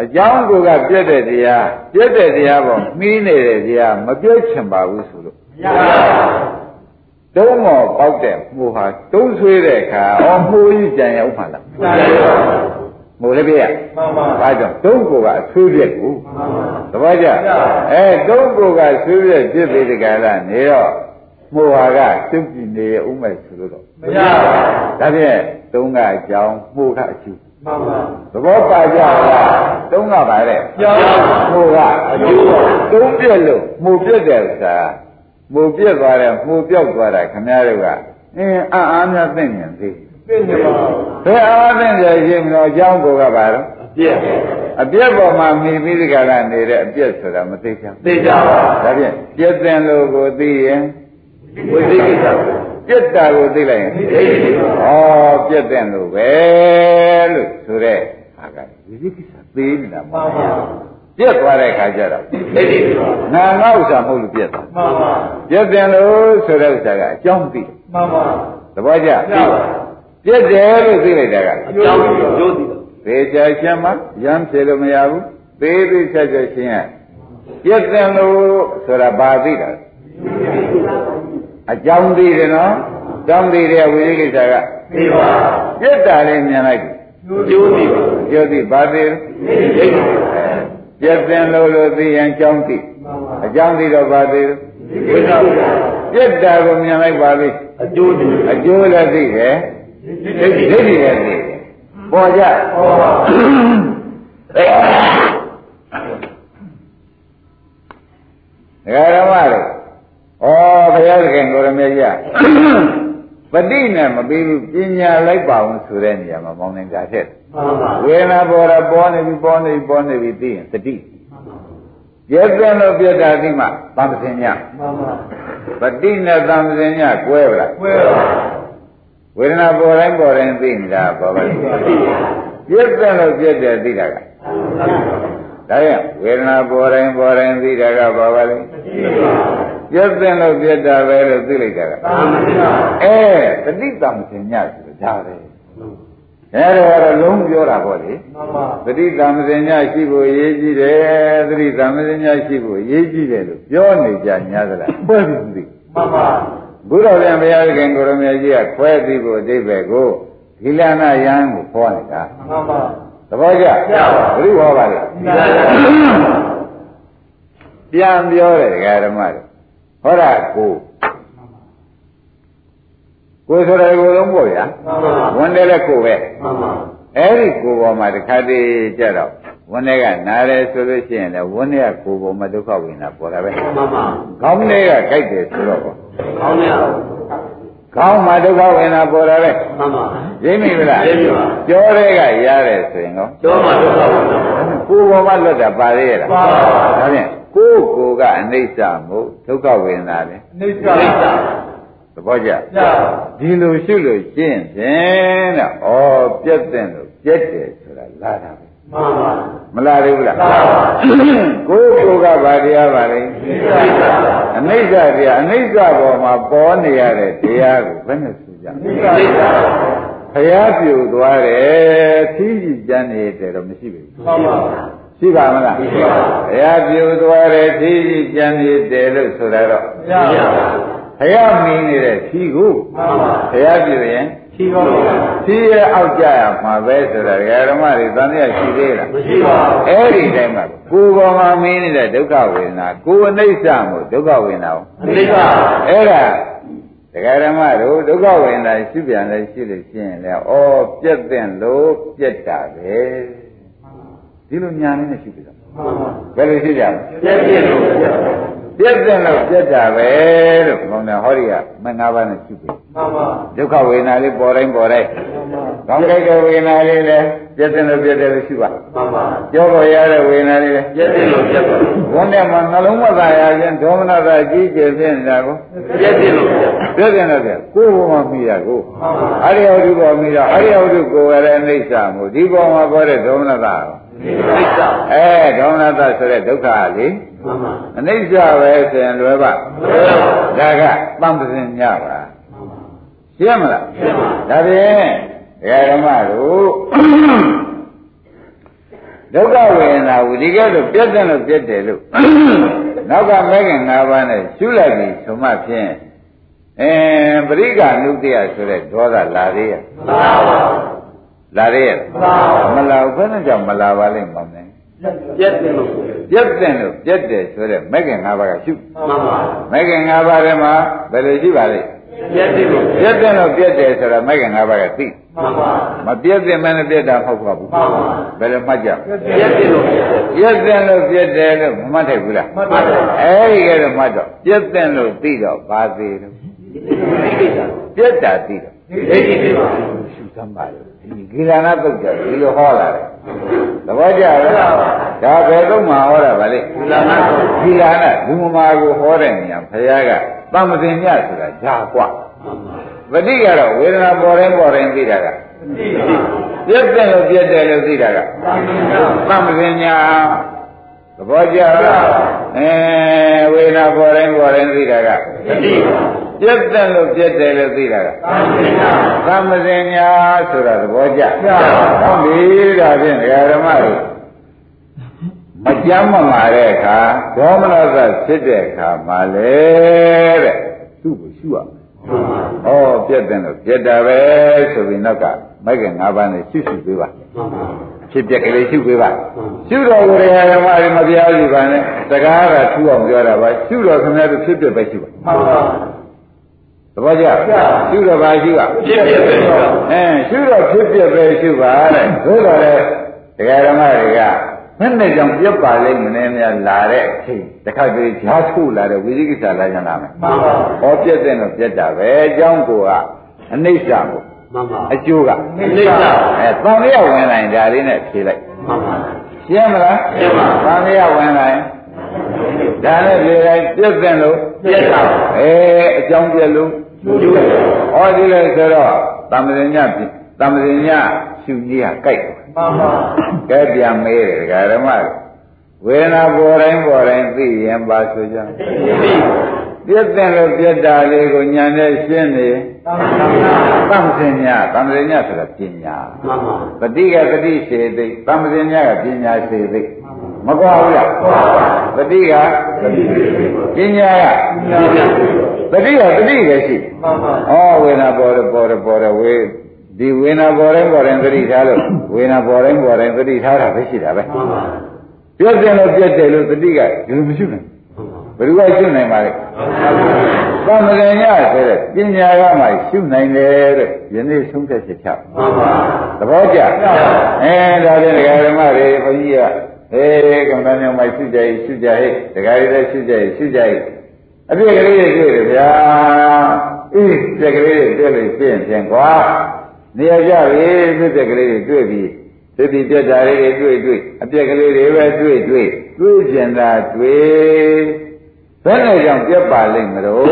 အကြောင်းကိုကပြတ်တဲ့တရားပြတ်တဲ့တရားပေါ်မှီးနေတဲ့တရားမပြတ်ချင်ပါဘူးဆိုလို့ရပါတုံးမော်ပေါက်တဲ့မှုဟာတုံးဆွေးတဲ့အခါအော်မှုကြီးကြံရောက်မှလားပါပါမို့လည်းပြရမှန်ပါဘာကြောင့်တုံးကိုကအဆွေးပြက်ကိုမှန်ပါသဘောကျအဲတုံးကိုကဆွေးပြက်ပြစ်ပြီးဒီကရနေတော့ မှုဟာကတုတ်ကြည့်နေဥမဲ့ဆိုလို့တော့မရပါဒါဖြင့်တုံးကအကြောင်းမှုကအကျိုးမှန်ပါသဘောပါကြလားတုံးကပါတဲ့ကြောင်းမှုကအကျိုးတုံးပြက်လို့မှုပြက်တယ်ဆိုတာမှုပြက်သွားတယ်မှုပြောက်သွားတာခင်ဗျားတို့ကအင်းအာအားများသိမြင်သေးသိနေပါဘယ်အားသိကြရင်မလို့အကြောင်းကိုကပါတော့ပြည့်အပြက်ပေါ်မှာမိပြီးဒီကရနေတဲ့အပြက်ဆိုတာမသိချင်သိကြပါဒါဖြင့်ပြက်တဲ့လို့ကိုသိရင် ဝိသိကိစ္စပြက်တာကိုသိလိုက်ရင်ဒိဋ္ဌိပါဩပြက်တဲ့လို့ပဲလို့ဆိုတဲ့ဟာကဝိသိကိစ္စသိနေတာမမှဟုတ်န်ပါဘူးပြက်သွားတဲ့ခါကျတော့ဒိဋ္ဌိပါနာငါဥစ္စာမဟုတ်လို့ပြက်သွားမှန်ပါပြက်တယ်လို့ဆိုတဲ့ဥစ္စာကအကြောင်းသိမှန်ပါသဘောကျရပါပြက်တယ်လို့သိလိုက်တာကအကြောင်းကျိုးသိတာသေချာရှင်းမှရမ်းဖြေလို့မရဘူးသေးသေးချာချာရှင်းရပြက်တယ်လို့ဆိုတာဘာသိတာလဲ အကြောင်းသိတယ်နော်အကြောင်းသိတဲ့ဝိသေကိစ္စကသိပါပြက်တာလေးမြင်လိုက်ပြီကျိုးသိပါပြောသိဘာသိလဲဒိဋ္ဌိပြက်တယ်လို့လို့သိရင်အကြောင်းသိမှန်ပါအကြောင်းသိတော့ဘာသိလဲဝိသိကိစ္စပြက်တာကိုမြင်လိုက်ပါပြီအကျိုးသိအကျိုးလည်းသိတယ်ဒိဋ္ဌိဒိဋ္ဌိလည်းသိတယ်ပေါ်ကြဟောပါဒကာရမတို့ ဩဘုရားသခင်ကိုရမေကြီးပဋိနဲ့မပြီးဘူးပညာလိုက်ပါအောင်ဆိုတဲ့နေရာမှာမောင်းနေတာထက်မှန်ပါဝေဒနာပေါ်တာပေါ်နေပြီပေါ်နေပြီပေါ်နေပြီသိရင်တတိပြည့်စုံလို့ပြတ်တာသိမှသံသင်ညမှန်ပါပဋိနဲ့သံသင်ညကွဲပဝဲလားပါဝေဒနာပေါ်တိုင်းပေါ်တိုင်းသိနေတာပေါ်ပါလိမ့်မယ်သိပါပြည့်တယ်လို့သိရင်အကြောင်းသိမှန်ပါပြည့်တယ်လို့သိရင်အကျိုးသိမှန်ပါသပြည့်တဲ့လို့ပြည့်တယ်သိတာက ဒါရင်ဝေဒနာပေါ်တိုင်းပေါ်တိုင်းသိတာကဘာပါလဲပြည့်တဲ့လို့ပြည့်တာပဲလို့သိလိုက်တာကအဲတတိတမစင်ညဆိုတာဒါပဲအဲဒါကတော့လုံးပြောတာပေါ့လေသတိတမစင်ညရှိဖို့ရေးကြည့်တယ်သတိတမစင်ညရှိဖို့ရေးကြည့်တယ်လို့ပြောနေကြညာသလားဘယ်လိုသိမှန်ပါဘုရားပြန်ဘုရားခင်ကိုရမကြီးကခွဲပြီးဖို့အတိဘယ်ကိုဒီလနာယံကိုခေါ်နေတာမှန်ပါသ ဘောကျဘုရားဟောပါလေပြန်ပြောတယ်ဒကာဓမ္မတွေဟောတာကိုကိုဆိုတယ်ကိုလုံးပေါ့ဗျာဝန်တယ်လည်းကိုပဲအဲ့ဒီကိုပေါ်မှာတခါတည်းကြတော့ဝန်တွေကနားတယ်ဆိုလို့ရှိရင်လည်းဝန်တွေကကိုပေါ်မှာဒုက္ခဝိညာပေါ်တာပဲမှန်ပါခေါင်းတွေကကြိုက်တယ်ဆိုတော့ခေါင်းတွေက ခေါင်းမှာဒုက္ခဝိညာပေါ်တာပဲမှန်ပါရင်းမိမလားရင်းမိပါကြောတဲ့ကရတယ်ဆိုရင်ကောကြောမှာဒုက္ခဝိညာကိုပေါ်မှာလွတ်တာပါသေးရလားပါပါဒါဖြင့်ကိုယ်ကိုယ်ကအနိစ္စမို့ဒုက္ခဝိညာလေအနိစ္စသဘောကျဒီလိုရှုလို့ရှင်းဖြင့်တဲ့ဩပြက်တဲ့လို့ပြက်တယ်ဆိုတာလာတာပဲ မှန်ပါမလားသေးဘူးလားမှန်ပါကိုယ်ကိုယ်ကဗာတရားပါလေအနိစ္စတရားအနိစ္စပေါ်မှာပေါ်နေရတဲ့တရားကိုဘယ်နဲ့ဆိုကြအနိစ္စဘုရားပြုသွားတယ်သီးကြည်ကြမ်းနေတယ်တော့မရှိဘူးမှန်ပါရှိပါမလားရှိပါဘုရားပြုသွားတယ်သီးကြည်ကြမ်းနေတယ်လို့ဆိုတာတော့မရှိပါဘူးဘုရားမင်းနေတဲ့ဖြီးကိုဘုရားပြုရင် ဖြီးပါဘူးဖြီးရဲ့အောက်ကြရမှာပဲဆိုတာဓမ္မတွေသံဃာရှိသေးလားမရှိပါဘူးအဲ့ဒီတိုင်းမှာကိုယ်ပေါ်မှာမင်းနေတဲ့ဒုက္ခဝေဒနာကိုယ်အနိစ္စမို့ဒုက္ခဝေဒနာကိုအနိစ္စအဲ့ဒါတရားဓမ္မတို့ဒုက္ခဝေဒနာရှိပြန်လဲရှိလို့ရှိရင်လည်းဩပြက်တဲ့လို့ပြက်တာပဲဒီလိုညာနေနဲ့ရှိပြီလားဘယ်လိုရှိကြလဲပြက်ပြက်လို့ပြက် ပြက်တဲ့လို့ပြက်တာပဲလို့ခေါင်းနဲ့ဟောဒီကမငါးပါးနဲ့ရှိပြီမှန်ပါဒုက္ခဝေဒနာလေးပေါ်တိုင်းပေါ်တိုင်းကောင်းကြိုက်တဲ့ဝေဒနာလေးလည်းပြက်တဲ့လို့ပြက်တယ်လို့ရှိပါမှန်ပါကြောပေါ်ရတဲ့ဝေဒနာလေးလည်းပြက်တဲ့လို့ပြက်ပါဘုန်းနဲ့မှာနှလုံးမသာရခြင်းဒေါမနသာကြီးကျယ်ဖြစ်နေတာကိုပြက်တဲ့လို့ပြက်တဲ့လို့ပြက်ကိုယ်ဘုံမှာမိရကိုအရိယဝတ္ထုပေါ်မိတော့အရိယဝတ္ထုကိုယ်ရတဲ့အိဋ္ဌာမို့ဒီပေါ်မှာပေါ်တဲ့ဒေါမနသာ အဲဒေါမနသဆိုတဲ့ဒုက္ခလေအနိစ္စပဲဆိုရင်လွယ်ပါဒါကတမ္ပစင်ညပါရှင်းမလားဒါဖြင့်ဓမ္မတို့ဒုက္ခဝေဒနာဝိဒီကဲလို့ပြတ်တယ်လို့ပြတ်တယ်လို့နောက်ကမဲခင်၅ပါးနဲ့ရှုလိုက်ပြီဆိုမှဖြင့်အဲပရိက္ခနုတ္တယဆိုတဲ့ဒေါသလာသေးရဲ့မှန်ပါပါ လာရဲမလာဘူးဘယ်နဲ့ကြောင့်မလာပါလိမ့်မမင်းပြက်တယ်လို့ပြက်တယ်လို့ပြက်တယ်ဆိုတဲ့မဂ္ဂင်၅ပါးကရှုမှန်ပါမဂ္ဂင်၅ပါးထဲမှာဘယ်လိုရှိပါလိမ့်ပြက်တယ်လို့ပြက်တယ်လို့ပြက်တယ်ဆိုတော့မဂ္ဂင်၅ပါးကသိမှန်ပါမပြက်တယ်မနဲ့ပြက်တာမဟုတ်ပါဘူးမှန်ပါဘယ်လိုမှတ်ကြပြက်တယ်လို့ပြက်တယ်လို့ပြက်တယ်လို့မမှတ်ထိုက်ဘူးလားမှတ်ပါတယ်အဲဒီကဲတော့မှတ်တော့ပြက်တယ်လို့သိတော့ဘာသေးလို့ပြက်တာသိတော့ဒိဋ္ဌိသိပါရှုသမ်းပါလို့ ဒီဂိရဏသုတ်ကြဒီလိုဟောလာတယ်သဘောကျလားဒါဘယ်တော့မှဟောတာဗါလေဂိရဏဂိရဏလူမမာကိုဟောတဲ့နေရာဘုရားကတမ္ပတင်ညဆိုတာဂျာกว่าပฏิကတော့ဝေဒနာပေါ်တိုင်းပေါ်တိုင်းသိတာကပြည့်တယ်လို့ပြည့်တယ်လို့သိတာကတမ္ပတင်ညသဘောကျလားအဲဝေဒနာပေါ်တိုင်းပေါ်တိုင်းသိတာကပြ တ်တယ်လို့ပြတ်တယ်လို့သိတာကသမ္မစင်ညာဆိုတာသဘောကျဟုတ်ပြီဒါဖြင့်ဓမ္မတို့မကြမ်းမမာတဲ့အခါဒေါမနသဖြစ်တဲ့အခါမှာလေတဲ့သူ့ကိုရှုရမယ်။ဩပြတ်တယ်လို့ပြတ်တာပဲဆိုပြီးနောက်ကမိုက်က၅ပါးနဲ့ရှုရှုပေးပါ။ဖြစ်ပြက်ကလေးရှုပေးပါ။ရှုတော်ကိုယ်ရဓမ္မတွေမပြားစီပါနဲ့။စကားကထူအောင်ပြောတာပါ။ရှုတော်ခင်ဗျားတို့ဖြစ်ပြက်ပဲရှုပါ။ သဘောကျရှုတော့ပါရှုပါဖြစ်ပြပဲရှုပါအဲရှုတော့ဖြစ်ပြပဲရှုပါတဲ့သို့တော်လည်းတရားဓမ္မတွေကဘယ်နဲ့ကြောင့်ပြတ်ပါလိမ့်မလဲများလာတဲ့အချိန်တခါတည်းဈာထုတ်လာတဲ့ဝိသိကိစ္စလာကြလာမယ်မှန်ပါဟောပြတ်တဲ့တော့ပြတ်တာပဲအကြောင်းကိုကအနိစ္စကိုမှန်ပါအကျိုးကအနိစ္စအဲသံဃာဝင်လာရင်ဒါလေးနဲ့ဖြေလိုက်မှန်ပါရှင်းမလားရှင်းပါသံဃာဝင်လာရင်ဒါနဲ့ဖြေလိုက်ပြတ်တဲ့လို့ပြတ်တာအဲအကြောင်းပြတ်လို့ ဩဒီလေဆိုတော့တမ္ပဇညတမ္ပဇင်ညရှုကြီးဟာကြိုက်တယ်မှန်ပါကဲပြန်မေးတယ်ဒကာဓမ္မတို့ဝေဒနာပေါ်တိုင်းပေါ်တိုင်းသိရင်ပါဆိုကြပြည့်တဲ့လို့ပြတ်တာလေးကိုညာနဲ့ရှင်းနေသံဃာတမ္ပဇင်ညတမ္ပဇင်ညဆိုတာပညာမှန်ပါပฏิကပฏิစေသိတမ္ပဇင်ညကပညာစေသိ မကွာဘူးလားသတိကပညာကသတိကသတိပဲရှိဩဝေနာပေါ်တယ်ပေါ်တယ်ပေါ်တယ်ဝေဒီဝေနာပေါ်တိုင်းပေါ်တိုင်းသတိထားလို့ဝေနာပေါ်တိုင်းပေါ်တိုင်းသတိထားတာပဲရှိတာပဲပြည့်တယ်လို့ပြည့်တယ်လို့သတိကဒီလိုမရှိနိုင်ဘယ်သူကရှုနိုင်ပါလဲသမဂင်ရဆိုတဲ့ပညာကမှရှုနိုင်တယ်တဲ့ယနေ့ဆုံးဖြတ်ချက်ချပါဘုရားသဘောကျအဲဒါဖြင့်ဓမ္မတွေဘုရား ဟေးကမ္ဘာမြောင်မိုက်ရှုကြရေးရှုကြရေးဒကာရီလည်းရှုကြရေးရှုကြရေးအပြည့်ကလေးတွေတွေ့တယ်ဗျာအေးပြည့်ကလေးတွေတွေ့လို့ရှင်းပြန်ကွာနေရာကြပြီပြည့်ကလေးတွေတွေ့ပြီးသတိပြတ်တာလေးတွေတွေ့တွေ့အပြည့်ကလေးတွေပဲတွေ့တွေ့တွေ့ကျင်တာတွေ့ဘယ်နဲ့ကြောင့်ပြတ်ပါလိမ့်မလို့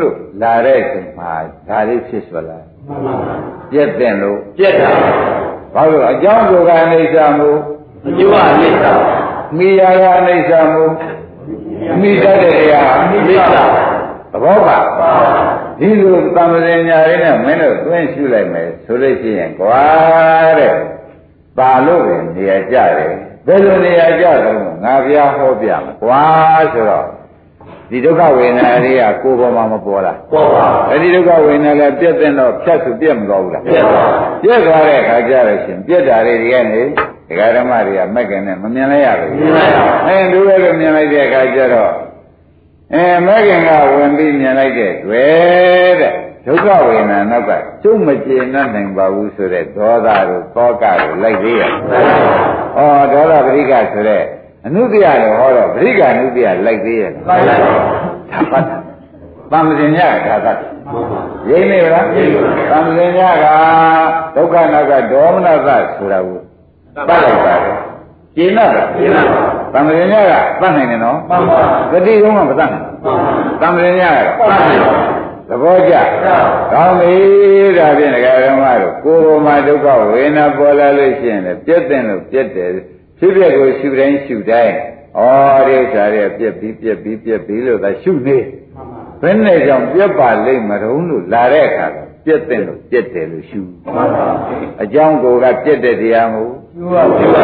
လို့လာတဲ့ချိန်မှာဒါလေးဖြစ်သွားလားမှန်ပါပါပြတ်တဲ့လို့ပြတ်တာဘာလို့အကြောင်းကိုယ်ကအနိစ္စမို့ အကျိုးအနိစ္စမိယာကအနိစ္စမှုမိတတ်တဲ့တရားအနိစ္စသဘောပါဒီလိုသံဃာညာရင်းနဲ့မင်းတို့သွင်းရှုလိုက်မယ်ဆိုလို့ရှိရင်ကွာတဲ့ပါလို့ပဲနေရာကြတယ်ဘယ်လိုနေရာကြတော့ငါဘုရားဟောပြမယ်ကွာဆိုတော့ ဒီဒုက္ခဝေဒနာတွေကကိုယ်ပေါ်မှာမပေါ်လားပေါ်ပါအဲဒီဒုက္ခဝေဒနာလည်းပြည့်တဲ့တော့ဖြတ်သူပြည့်မသွားဘူးလားပြက်ပါပြည့်သွားတဲ့အခါကျတော့ရှင်ပြည့်တာတွေဒီကနေဒကာဓမ္မတွေကမက်ကနဲ့မမြင်လိုက်ရဘူးမြင်လိုက်ရပါအဲဒုရဲလိုမြင်လိုက်တဲ့အခါကျတော့အဲမက်ကင်ကဝင်ပြီးမြင်လိုက်တဲ့တွေ့တဲ့ဒုက္ခဝေဒနာနောက်ကကျုံမကျေနပ်နိုင်ပါဘူးဆိုတဲ့ဒေါသတို့သောကတို့လိုက်သေးရဲ့ဩဒေါသပရိကဆိုတဲ့ အနုတ္တိယတော့ဟောတော့ပရိကအနုတ္တိယလိုက်သေးရဲ့လိုက်လိုက်ပါသာပတ်တာသံဃင်ညကဒါသတ်မှန်ပါရင်းနေလားရင်းပါသံဃင်ညကဒုက္ခနာကဒေါမနသဆိုတာကိုပတ်လိုက်ပါတယ်ရှင်းတော့ရှင်းတော့သံဃင်ညကတတ်နိုင်တယ်နော်မှန်ပါဂတိကုန်းကမတတ်နိုင်မှန်ပါသံဃင်ညကပတ်တယ်သဘောကျကောင်းပြီဒါဖြင့်ဒကာဓမ္မတို့ကိုယ်ပေါ်မှာဒုက္ခဝေဒနာပေါ်လာလို့ရှိရင်လည်းပြည့်တဲ့လို့ပြည့်တယ် ဖြစ်ပြကိုရှုတိုင်းရှုတိုင်းဩဒီဥစ္စာတွေပြည့်ပြီးပြည့်ပြီးပြည့်ပြီးလို့သာရှုနေဘယ်နဲ့ကြောင့်ပြက်ပါလိမ့်မတုံးလို့လာတဲ့အခါပြက်တဲ့လို့ပြက်တယ်လို့ရှုမှန်ပါအကြောင်းကိုယ်ကပြက်တဲ့တရားမဟုတ်ကျိုးအကျိုး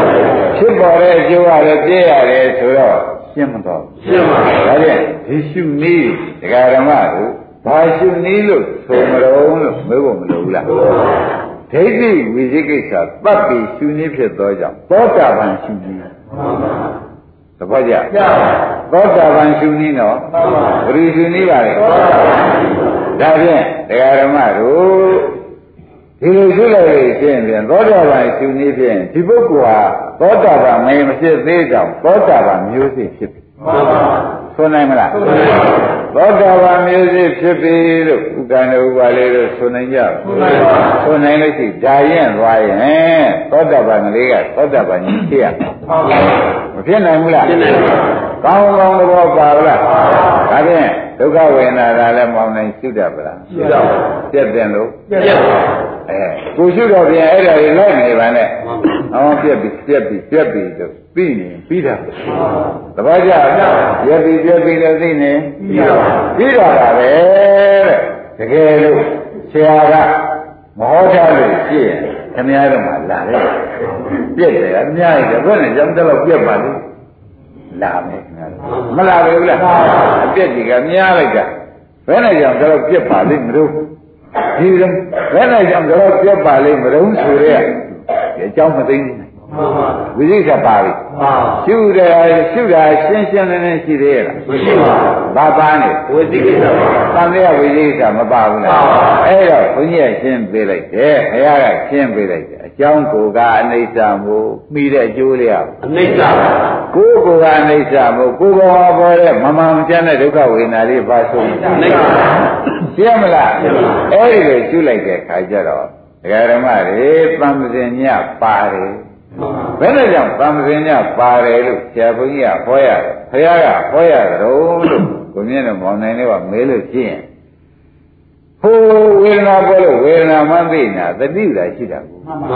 အဖြစ်ပေါ်တဲ့အကျိုးကလည်းပြည့်ရတယ်ဆိုတော့ရှင်းမတော့ရှင်းပါဘူးဒါဖြင့်ဒီရှုနည်းဒကာဓမ္မတို့ဘာရှုနည်းလို့ဆိုမတုံးလို့မေးဖို့မလိုဘူးလား ဒိဋ္ဌိဝိသိကိစ္စတပ်ပြီးရှုနည်းဖြစ်သောကြောင့်သောတာပန်ရှုနည်းမှန်ပါသဘောကျပြပါသောတာပန်ရှုနည်းနော်မှန်ပါဘယ်လိုရှုနည်းပါလဲသောတာပန်ဒါဖြင့်တရားဓမ္မတို့ဒီလိုရှုလိုက်လို့ရှင်းပြန်သောတာပန်ရှုနည်းဖြင့်ဒီပုဂ္ဂိုလ်ဟာသောတာပန်မင်းမဖြစ်သေးကြောင်သောတာပန်မျိုးစိဖြစ်ပြီမှန်ပါ ဆိုနိုင်မလားဆိုနိုင်ပါသောတာပန်မျိုးစိဖြစ်ပြီလို့ဥက္ကန္တဥပါလေးတို့ဆိုနိုင်ကြဆိုနိုင်ပါဆိုနိုင်လို့ရှိဒါရင်သွားရင်သောတာပန်ကလေးကသောတာပန်ကြီးဖြစ်ရမှန်ပါမဖြစ်နိုင်ဘူးလားရှင်းနိုင်ပါကောင်းကောင်းသဘောပါလားဒါဖြင့် ဒုက္ခဝေဒနာကလည်းမောင်းနိုင်ရှုတတ်ပါလားရှင်းတော့ပြက်တယ်လို့ပြက်ပါအဲကိုရှုတော့ပြန်အဲ့ဒါတွေလိုက်နေပါနဲ့မှန်။အော်ပြက်ပြီပြက်ပြီပြက်ပြီလို့ပြီးနေပြီးတာပါ။တပည့်ကြပြက်ပြီပြက်ပြီလို့သိနေပြီးတော့ပြီးတော့တာပဲတဲ့။တကယ်လို့ဆရာကမဟောထားလို့ရှိရင်ခင်ဗျားတို့မှလာတယ်။ပြက်တယ်အများကြီးတယ်ဘယ်နဲ့ကြောင့်တော့ပြက်ပါလိမ့်။ လာမယ်ခင်ဗျားတို့မလာဘူးလား။အပြက်ကြီးကများလိုက်တာဘယ်နဲ့ကြောင့်တော့ပြက်ပါလိမ့်မလို့ဒီလိုဘယ်နဲ့ကြောင့်တော့ပြက်ပါလိမ့်မလို့ဆိုရဲအကြောင်းမသိဘူးမှန်ပါဝိသိကပါပြီဟာရှုတယ်ရှုတာရှင်းရှင်းလင်းလင်းရှိသေးရဲ့လားမရှိပါဘာပါနေဝိသိကိစ္စပါသံဃာဝိသိကမပါဘူးလားပါပါအဲ့တော့ဘုန်းကြီးကရှင်းပေးလိုက်တယ်ဘုရားကရှင်းပေးလိုက်တယ် အကြောင်းကိုကအနိစ္စမို့မိတဲ့အကျိုးလေးอ่ะအနိစ္စပါကိုယ်ကိုကအနိစ္စမို့ကိုယ်ကောပေါ်တဲ့မမှန်ကျန်တဲ့ဒုက္ခဝေဒနာလေးပါဆုံးအနိစ္စပါရှင်းမလားရှင်းပါအဲ့ဒီလိုရှုလိုက်တဲ့ခါကျတော့ဒကာဓမ္မတွေသံသင်ညပါတယ်မှန်ပါဘယ်နဲ့ကြောင့်သံသင်ညပါတယ်လို့ဆရာဘုန်းကြီးကဟောရတယ်ဘုရားကဟောရတယ်လို့ကိုမြင့်တော်မောင်နိုင်လေးကမေးလို့ရှိရင်ဘ ဟိုဝေဒနာပေါ်လို့ဝေဒနာမှသိနေတာတတိလာရှိတာကိုမှန်ပါ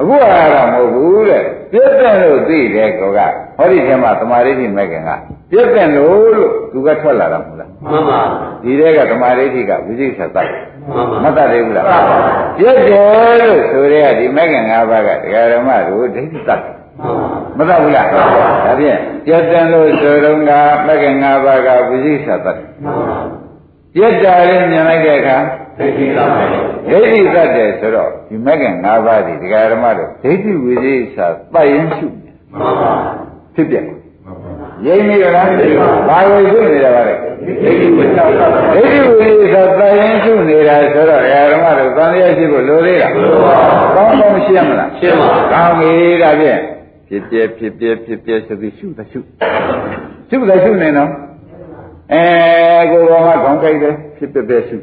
အခုကတော့မဟုတ်ဘူးတဲ့ပြည့်တဲ့လို့သိတယ်ကောကဟောဒီထဲမှာသမာဓိရှိမဲ့ခင်ကပြည့်တဲ့လို့လို့သူကထွက်လာတာမဟုတ်လားမှန်ပါဒီတဲကသမာဓိရှိကဝိသိကိစ္စတတ်မှန်ပါမတတ်သေးဘူးလားမှန်ပါပြည့်တယ်လို့ဆိုရဲဒီမဲ့ခင်၅ပါးကတရားဓမ္မတို့ဒိဋ္ဌိတတ်မှန်ပါမတတ်ဘူးလားဒါဖြင့်ပြည့်တယ်လို့ဆိုတော့ကမဲ့ခင်၅ပါးကဝိသိကိစ္စတတ်မှန်ပါ ပြည့်တာလေးမြင်လိုက်တဲ့အခါသိသိသာပဲဒိဋ္ဌိတတ်တယ်ဆိုတော့ဒီမဲ့ခင်၅ပါးဒီတရားဓမ္မတို့ဒိဋ္ဌိဝိသိကိစ္စတတ်ရင်ရှုနေမှန်ပါဖြစ်ပြရိမ့်နေကြလားဘာလို့ရှုနေတာပါလဲသိသိဝိသောတာဒိဋ္ဌိဝိသေသတန်ရင်ရှုနေတာဆိုတော့ဓမ္မတို့သံဃာရှိဖို့လိုသေးလားကောင်းကောင်းရှင်းမလားရှင်းပါကောင်းပြီဒါဖြင့်ဖြစ်ပြဖြစ်ပြဖြစ်ပြဆိုပြီးရှုသရှုရှုသရှုနေနော် အဲကိုယ်တော်ကခေါင်းကြိုက်တယ်ဖြစ်ပြပြရှု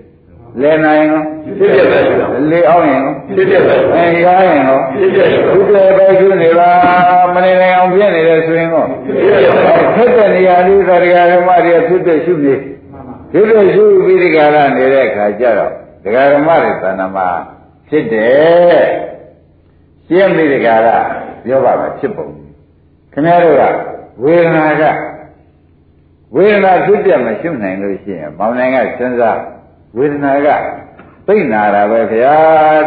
လဲနိုင်ရောဖြစ်ဖြစ်ပဲရှိတာလေအောင်ရင်ရောဖြစ်ဖြစ်ပဲအဲရရင်ရောဖြစ်ဖြစ်ဖြစ်ပြပဲရှုနေပါမနေနိုင်အောင်ပြနေတယ်ဆိုရင်ရောဖြစ်ဖြစ်ပဲဖြစ်တဲ့နေရာလေးသရဂဓမ္မတွေဖြစ်တဲ့ရှုနေဖြစ်တဲ့ရှုပြီးဒီကရနေတဲ့အခါကျတော့ဒကာဓမ္မတွေသဏ္ဍာန်မှာဖြစ်တယ်ရှင်းပြီးဒီကရပြောပါမယ်ဖြစ်ပုံခင်ဗျားတို့ကဝေဒနာက ဝေဒနာဖြစ်ပြမရှုနိုင်လို့ရှိရင်မောင်နိုင်ကစဉ်းစားဝေဒနာကသိနာတာပဲခင်ဗျာ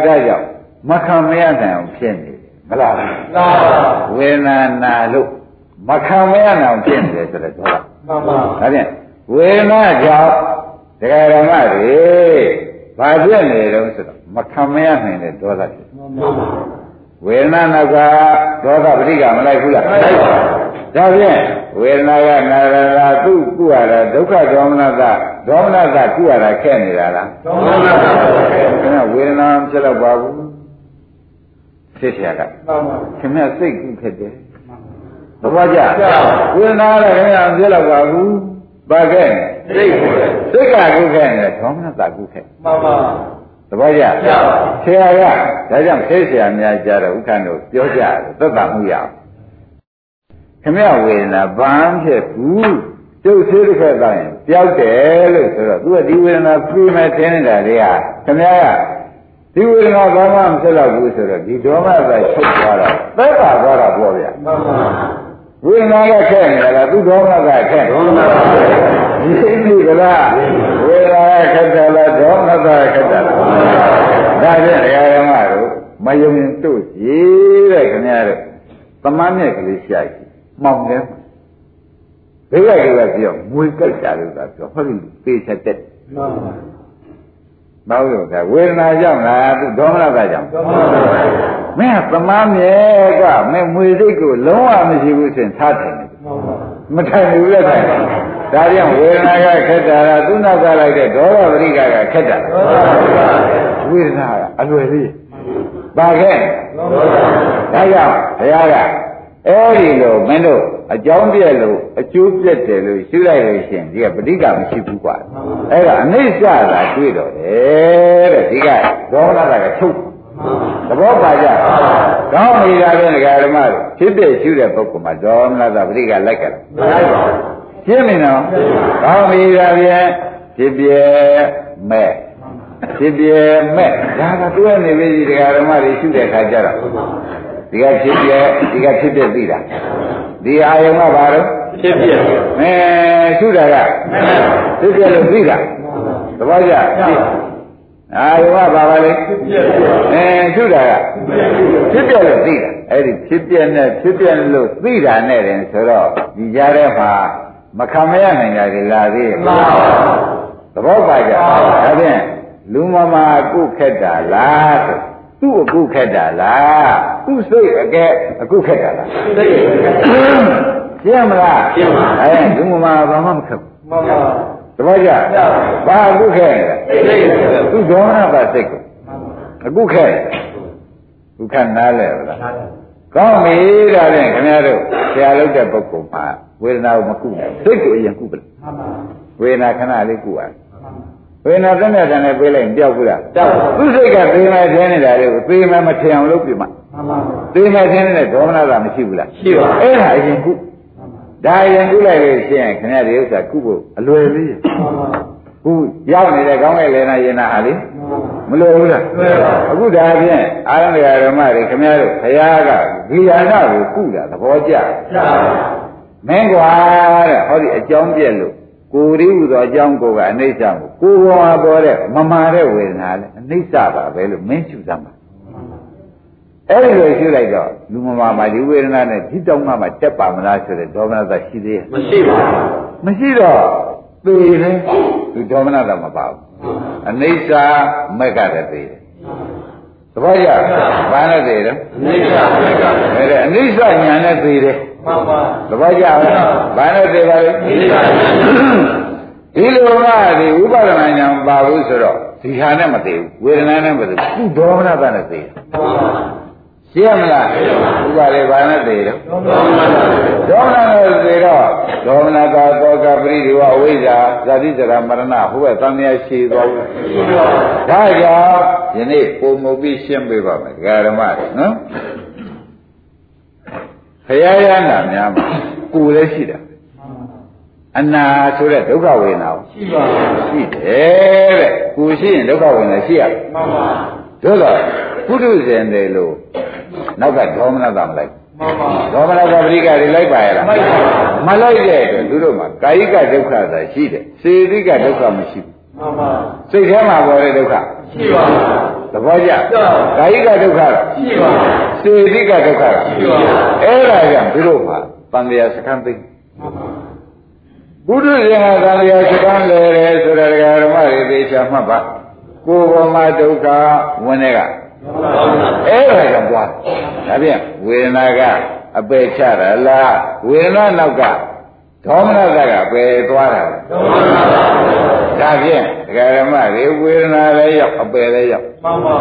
ဒါကြောင့်မခံမရနိုင်အောင်ဖြစ်နေတယ်မလားသာဝေဒနာနာလို့မခံမရနိုင်အောင်ဖြစ်နေတယ်ဆိုတော့ပြောတာမှန်ပါဒါဖြင့်ဝေဒနာကြောင့်တရားဓမ္မတွေဘာဖြစ်နေတုံးဆိုတော့မခံမရနိုင်တဲ့ဒေါသဖြစ်မှန်ပါဝေဒနာနောက်ကဒေါသပဋိကမလိုက်ဘူးလားလိုက်ပါ ဒါဖြင့်ဝေဒနာကနာရတာသူ့ကုရတာဒုက္ခဒေါမနတာဒေါမနတာကုရတာခဲ့နေတာလား သောမနာတာပဲ ခင်ဗျဝေဒနာမဖြစ်တော့ပါဘူးဖြစ်เสียက မှန်ပါ ခင်ဗျစိတ်ကုဖြစ်တယ်သဘောကျ ကျပါ ဝေဒနာလည်းခင်ဗျာမဖြစ်တော့ပါဘူးဘာခဲ့ သိကိုယ် စိတ်ကကုခဲ့နေဒေါမနတာကုခဲ့ မှန်ပါ သဘောကျ ကျပါ ဆရာကဒါကြောင့်ခေဆရာများကြတော့ဥက္ကဋ္ဌတို့ပြောကြတယ်သက်သာမှုရအောင် ခင်ဗျဝေဒနာဘာမှဖြစ်ဘူးကျုပ်သေးတစ်ခါသားရင်ပျောက်တယ်လို့ဆိုတော့သူကဒီဝေဒနာပြီးမဲ့ထင်းနေတာတွေကခင်ဗျားကဒီဝေဒနာဘာမှမဖြစ်တော့ဘူးဆိုတော့ဒီဒေါမနတာချုပ်သွားတာသက်သာသွားတာပေါ့ဗျာမှန်ပါဝိညာဉ်ကခက်နေလားသူဒေါမနကခက်သောမနာတာပဲဒီသိကလားဝိညာဉ်ကခက်တယ်လားဒေါမနကခက်တယ်လားဒါဖြင့်တရားဓမ္မတို့မယုံရင်တို့ကြည်တဲ့ခင်ဗျားတို့သမားမြက်ကလေးရှာကြည့် မှောင်တယ်ဘယ်ကကပြောမွေကြိုက်တာလို့သာပြောဟောဒီပေချက်တက်မှန်ပါမဟုတ်လို့ကဝေဒနာကြောင့်လားသူဒေါမနကကြောင့်သောမနာတာပဲမင်းကသမားမြက်ကမင်းမွေစိတ်ကိုလုံးဝမရှိဘူးဆိုရင်ထားတယ်မှန်ပါမထိုင်ဘူးလက်ထိုင်ဒါကြောင့်ဝေဒနာကခက်တာလားသူနောက်ကလိုက်တဲ့ဒေါသပရိကကခက်တာသောမနာတာပဲဝေဒနာကအလွယ်လေးပါခဲ့သောမနာတာဒါကြောင့်ဘုရားက အဲဒီလိုမင်းတို့အကြောင်းပြက်လို့အကျိုးပြက်တယ်လို့ရှုလိုက်လို့ရှင်ဒီကပဋိက္ခမရှိဘူးကွာအဲဒါအနိစ္စသာတွေ့တော့တယ်တဲ့ဒီကဒေါသကချုပ်သဘောပါကြကောင်းပြီလားပြန်ဒကာဓမ္မတို့ဖြစ်ဖြစ်ရှုတဲ့ပုဂ္ဂိုလ်မှာဒေါမနသာပဋိက္ခလိုက်ကြလားမလိုက်ပါဘူးရှင်းမင်းနော်ကောင်းပြီလားပြန်ဖြစ်ပြမဲ့ဖြစ်ပြမဲ့ဒါကတွဲနေပြီဒကာဓမ္မတွေရှုတဲ့ခါကြတော့ ဒီကဖြစ်ပြဒီကဖြစ်ပြသိတာဒီအာယုံကဘာလို့ဖြစ်ဖြစ်အဲရှုတာကဖြစ်ပြလို့သိတာသဘောကျအာယုံကဘာပါလဲဖြစ်ဖြစ်အဲရှုတာကဖြစ်ပြလို့သိတာအဲ့ဒီဖြစ်ပြနဲ့ဖြစ်ပြလို့သိတာနဲ့တင်ဆိုတော့ဒီကြားထဲမှာမခံမရနိုင်ကြလေလာသေးရဲ့မှန်ပါသဘောပါကြဒါဖြင့်လူမမာအခုခက်တာလားဆို သူ့အခုခက်တာလားသူ့စိတ်အကဲအခုခက်တာလားသိကိုယ်ရှင်းမလားရှင်းပါအဲလူမမာဘာမှမခက်ဘူးမှန်ပါသဘောကျဘာအခုခက်လဲသိကိုယ်သူ့ဒေါမနပါစိတ်ကိုအခုခက်ခုခက်နားလဲဗလားကောင်းပြီဒါဖြင့်ခင်ဗျားတို့ဆရာလုပ်တဲ့ပုဂ္ဂိုလ်မှာဝေဒနာကိုမကုနိုင်စိတ်ကိုအရင်ကုပလားမှန်ပါဝေဒနာခဏလေးကုရတယ် ဝေဒနာတက်တဲ့တန်နဲ့ပေးလိုက်ရင်ပျောက်ဘူးလားတောက်သူစိတ်ကသိမယ်ထင်နေတာတွေကိုသိမယ်မထင်အောင်လုပ်ပြမှာမှန်ပါသိမယ်ထင်နေတဲ့ဒေါမနတာမရှိဘူးလားရှိပါအဲ့ဒါအရင်ကုဒါအရင်ကုလိုက်လို့ရှိရင်ခင်ဗျားဒီဥစ္စာကုဖို့အလွယ်လေးမှန်ပါခုရောက်နေတဲ့ကောင်းကင်လေနာယနာဟာလေမလို့ဘူးလားအခုဒါဖြင့်အာရမရဓမ္မတွေခင်ဗျားတို့ဘုရားကဂိယာနာကိုကုတာသဘောကျမင်းကွာတဲ့ဟောဒီအကြောင်းပြက်လို့ ကိုယ်ရည်ဟူသောအကြောင်းကိုကအနိစ္စကိုကိုယ်ပေါ်မှာပေါ်တဲ့မမာတဲ့ဝေဒနာလေအနိစ္စပါပဲလို့မင်းရှုသမ်းပါအဲ့ဒီလိုရှုလိုက်တော့လူမမာမှာဒီဝေဒနာနဲ့ဒီတောင်းမှမှတက်ပါမလားဆိုတဲ့ဒေါမနသရှိသေးရဲ့မရှိပါဘူးမရှိတော့သေတယ်ဒီဒေါမနသမပါဘူးအနိစ္စမက်ကလည်းသေတယ်သဘောကျဘာနဲ့သေတယ်နိစ္စမကအဲ့ဒါအနိစ္စညာနဲ့သေတယ် မှန်ပါသဘောကျလားဘာနဲ့သေပါလဲနိစ္စဒီလိုကဒီဥပါဒနာညာမပါဘူးဆိုတော့ဒီဟာနဲ့မသေးဘူးဝေဒနာနဲ့မသေးဘူးသူဒေါမနသနဲ့သေတယ်မှန်ပါရှင်းမလားဥပါလေဘာနဲ့သေတယ်သောမနာဒေါမနနဲ့သေတော့ဒေါမနတာသောကပရိဒီဝအဝိဇ္ဇာဇာတိဇရာမရဏဟိုဘက်သံဃာရှိသွားဘူးရှိပါဒါကြောင့်ယနေ့ပုံမူပြီးရှင်းပေးပါမယ်ဒကာဓမ္မတွေနော် ခရယနာများမှာကိုယ်လည်းရှိတာအနာဆိုတဲ့ဒုက္ခဝေဒနာကိုရှိပါရှိတယ်တဲ့ကိုယ်ရှိရင်ဒုက္ခဝေဒနာရှိရတယ်မှန်ပါတို့တော့ပုထုဇဉ်တယ်လို့နောက်ကဒေါမနတာမလိုက်မှန်ပါဒေါမနတာပရိကတွေလိုက်ပါရဲ့လားလိုက်ပါမလိုက်တဲ့အတွက်သူတို့မှာကာယိကဒုက္ခသာရှိတယ်စေတိကဒုက္ခမရှိဘူးမှန်ပါစိတ်ထဲမှာပေါ်တဲ့ဒုက္ခရှိပါသဘောကျကာယိကဒုက္ခတော့ရှိပါ စေတိကဒုက္ခတော့ရှိပါအဲ့ဒါကြောင့်သူတို့မှာတန်တရားစကံသိဘုဒ္ဓရှင်ကတန်တရားစကံလေတယ်ဆိုတဲ့ဓမ္မတွေသေချာမှတ်ပါကိုယ်ပေါ်မှာဒုက္ခဝင်တဲ့ကအဲ့ဒါကြောင့်ပွားဒါဖြင့်ဝေဒနာကအပယ်ချတာလားဝေဒနာနောက်ကဒေါမနတကပယ်သွားတာလားသောမနာဒါဖြင့်ဒကာဓမ္မတွေဝေဒနာလည်းရောက်အပယ်လည်းရောက်မှန်ပါ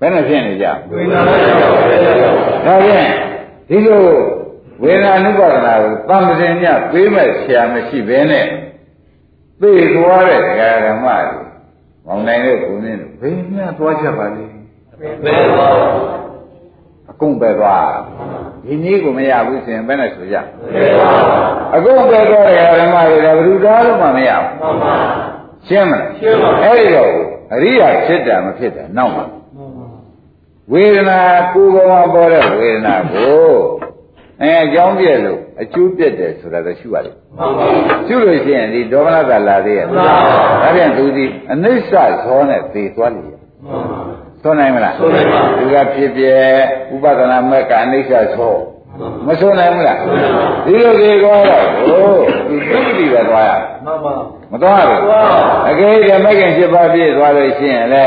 ဘယ်နဲ့ဖြစ်နေကြဝိညာဉ်လည်းရောက်တယ်ရောက်ဒါဖြင့်ဒီလိုဝေဒနာနုပါဒနာကိုတန်ပစဉ်ညပေးမဲ့ဆရာမရှိဘဲနဲ့သိသွားတဲ့ဒကာဓမ္မတွေမောင်နိုင်တဲ့ကိုင်းင်းတို့ဘယ်ညသွားချက်ပါလဲဘယ်တော့အကုန်ပဲသွားဒီနည်းကိုမရဘူးဆိုရင်ဘယ်နဲ့ဆိုကြဘယ်တော့အကုန်ပဲသွားတဲ့ဓမ္မတွေကဘယ်သူသားလို့မှမရဘူးမှန်ပါရှင်းမလားရှင်းပါအဲ့ဒီတော့အရိယာဖြစ်တာမဖြစ်တာနောက်မှာမှန်ပါ ဝေဒနာကိုယ်ပေါ်မှာပေါ်တဲ့ဝေဒနာကိုအဲအကြောင်းပြည့်လို့အကျိုးပြည့်တယ်ဆိုတာတော့ရှိပါလိမ့်မှန်ပါရှုလို့ရှိရင်ဒီဒေါမနကလာသေးရဲ့မှန်ပါဒါပြန်သူဒီအနိစ္စဇောနဲ့သေသွားလိမ့်ရဲ့မှန်ပါသွန်နိုင်မလားသွန်နိုင်ပါသူကဖြစ်ပြဥပဒနာမက်ကအနိစ္စဇောမသွန်နိုင်ဘူးလားသွန်နိုင်ပါဒီလိုသေသွားတော့ဟိုသူသုတိပဲသွားရမှန်ပါမသွားဘူးသွားအကယ်၍မဂ္ဂင်7ပါးပြည့်သွားလို့ရှိရင်လေ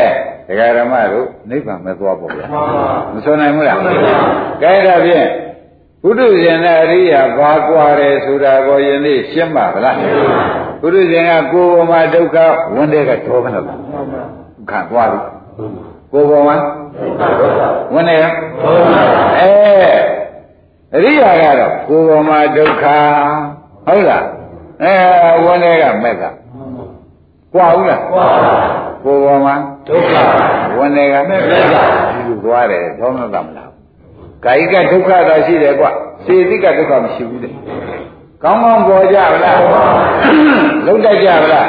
ဒကာဓမ္မတို့နိဗ္ဗာန်မသွားပေါ့ဗျာမှန်ပါမစွန်နိုင်ဘူးလားစွန့်နိုင်ပါကဲဒါဖြင့်ဘုဒ္ဓရှင်နဲ့အရိယာဘာကွာတယ်ဆိုတာကိုယနေ့ရှင်းပါဗလားဘုဒ္ဓရှင်ကကိုယ်ပေါ်မှာဒုက္ခဝန်တဲ့ကဒေါမနတာမှန်ပါခံသွားပြီကိုယ်ပေါ်မှာဝန်တဲ့ကသောမနာအဲအရိယာကတော့ကိုယ်ပေါ်မှာဒုက္ခဟုတ်လားအဲဝန်တဲ့ကမက်ကကွာဘူးလားဝါကိုယ်ပေါ်မှာ ဒုက္ခဝန်တဲ့ကမက်ကဒီလိုသွားတယ်ဒေါမနတာမလားကာယကဒုက္ခသာရှိတယ်ကွစေတိကဒုက္ခမရှိဘူးတဲ့ကောင်းကောင်းပေါ်ကြဗလားလုံးတိုက်ကြဗလား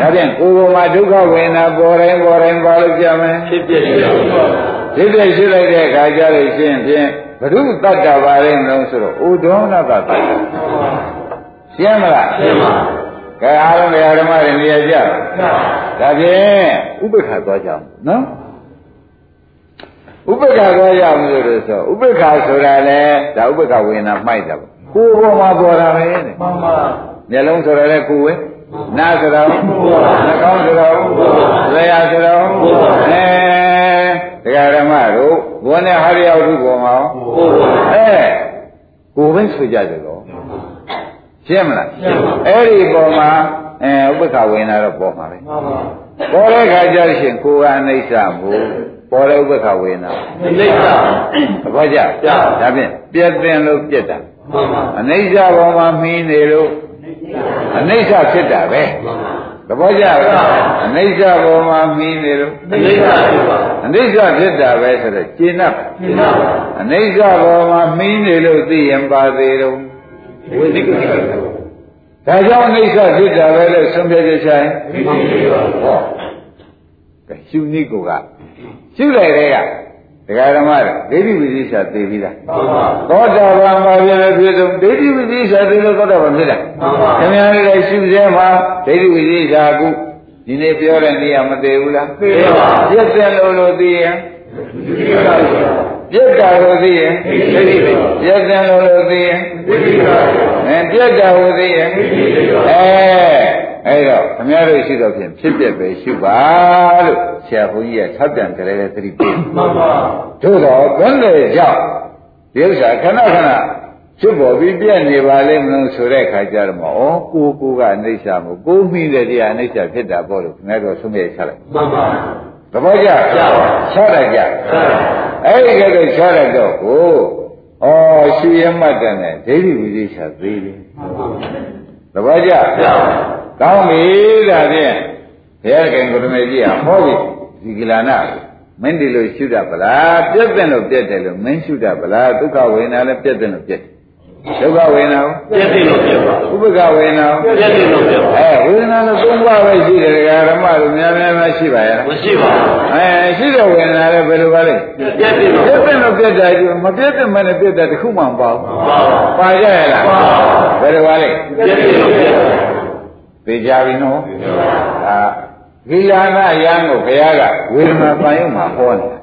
ဒါဖြင့်ကိုယ်ပေါ်မှာဒုက္ခဝေဒနာပေါ်တိုင်းပေါ်တိုင်းပါလို့ကြမယ်ဖြစ်ဖြစ်ရှိပါဒီပြည့်ရှိလိုက်တဲ့အခါကျလို့ရှင်းဖြင့်ဘုရုတတ္တပါရင်လုံးဆိုတော့ဥဒေါနတတ္တရှင်းမလားရှင်းပါ ကဲအားလုံးဓမ္မတွေနေရာကြမှန်ဒါဖြင့်ဥပ္ပခါသွားကြအောင်နော်ဥပ္ပခါသွားကြအောင်လို့ဆိုဥပ္ပခါဆိုတာလေဒါဥပ္ပခါဝေဒနာမှိုက်တာပေါ့ကိုယ်ပေါ်မှာပေါ်တာပဲတဲ့မှန်ပါမျက်လုံးဆိုတော့လေကိုယ်ဝဲနားဆိုတော့နှာခေါင်းဆိုတော့လျှာဆိုတော့အဲတရားဓမ္မတို့ဘုန်းနဲ့ဟာရရောက်သူပေါ်မှာကိုယ်ပါအဲကိုယ်ပဲဆိုကြတယ်တော့ ရှင်းမလားရှင်းပါအဲ့ဒီပေါ်မှာအဲဥပ္ပခဝေနာတော့ပေါ်မှာပဲမှန်ပါပေါ်တဲ့ခါကျလို့ရှိရင်ကိုယ်ကအနိစ္စမို့ပေါ်တဲ့ဥပ္ပခဝေနာနိစ္စသဘောကျကျဒါဖြင့်ပြည့်တင်လို့ပြည့်တာမှန်ပါအနိစ္စပေါ်မှာမီးနေလို့အနိစ္စဖြစ်တာပဲမှန်ပါသဘောကျလားအနိစ္စပေါ်မှာမီးနေလို့နိစ္စဖြစ်ပါအနိစ္စဖြစ်တာပဲဆိုတော့ကျင့်납ရှင်းပါအနိစ္စပေါ်မှာမီးနေလို့သိရင်ပါသေးတော့ ဝိသိကိစ္စဒါကြောင့်အိဋ္ဌဖြစ်တာပဲလို့ဆုံးဖြတ်ချက်ဆိုင်ဒီပါဘုရားဟောကဲရှုနည်းကိုကရှုလိုက်တဲ့ကဒကာဓမ္မတွေဒိဋ္ဌိဝိသေသသိပြီးသားမှန်ပါသောတာပန်မှာပြည့်ပြည့်စုံဒိဋ္ဌိဝိသေသသိလို့သောတာပန်ဖြစ်တာမှန်ပါခင်ဗျားတို့ရှုစဲမှာဒိဋ္ဌိဝိသေသကုဒီနေ့ပြောတဲ့နေရာမသေးဘူးလားသိပါပြည့်တယ်လို့လို့သိရင်ဒီပါဘုရား ပြည့်တာလို့သိရင်ဒိဋ္ဌိပါပြည့်တယ်လို့လို့သိရင်ဒိဋ္ဌိပါအဲပြည့်တာလို့သိရင်အဲအဲ့တော့ခင်ဗျားတို့ရှိတော့ဖြင့်ဖြစ်ပြပဲရှုပါလို့ဆရာဘုန်းကြီးကဆက်ပြန်ကြလဲသတိပေးမှန်ပါတို့တော့ဘယ်နဲ့ကြောင့်ဒီဥစ္စာခဏခဏဖြစ်ပေါ်ပြီးပြည့်နေပါလိမ့်မလို့ဆိုတဲ့ခါကျတော့မဩကိုကိုကအနိစ္စမို့ကိုမိတဲ့တရားအနိစ္စဖြစ်တာပေါ့လို့ခင်ဗျားတို့ဆုံးဖြတ်ချက်လိုက်မှန်ပါ သဘောကျကျပါချလိုက်ကြဆရာအဲ့ဒီကဲတော့ချလိုက်တော့ကိုဩရှုရမှတ်တယ်နဲ့ဒိဋ္ဌိဝိသေသသေးတယ်မှန်ပါသဘောကျကျပါကောင်းပြီဒါဖြင့်ဘုရားခင်ကိုရမေကြီးကဟောပြီဒီကိလာနာမင်းဒီလိုရှုတတ်ပလားပြည့်တဲ့လို့ပြည့်တယ်လို့မင်းရှုတတ်ပလားဒုက္ခဝေဒနာလည်းပြည့်တယ်လို့ပြည့် ဒုက္ခဝေဒနာပြည့်စုံလို့ပြပါဥပ္ပခဝေဒနာပြည့်စုံလို့ပြပါအဲဝေဒနာလို့သုံးပါးပဲရှိတယ်ဓမ္မတို့များများများရှိပါရဲ့မရှိပါဘူးအဲရှိတဲ့ဝေဒနာလည်းဘယ်လိုပါလဲပြည့်စုံလို့ပြည့်တယ်လို့ပြည့်တယ်မပြည့်တဲ့မနဲ့ပြည့်တယ်တခုမှမပေါ့ပါပါပါကြရလားဘယ်လိုပါလဲပြည့်စုံလို့ပြပါသိကြပြီနော်ဒါဂိလာနာယံကိုဘုရားကဝေဒနာသံယုံမှာဟောနေတာ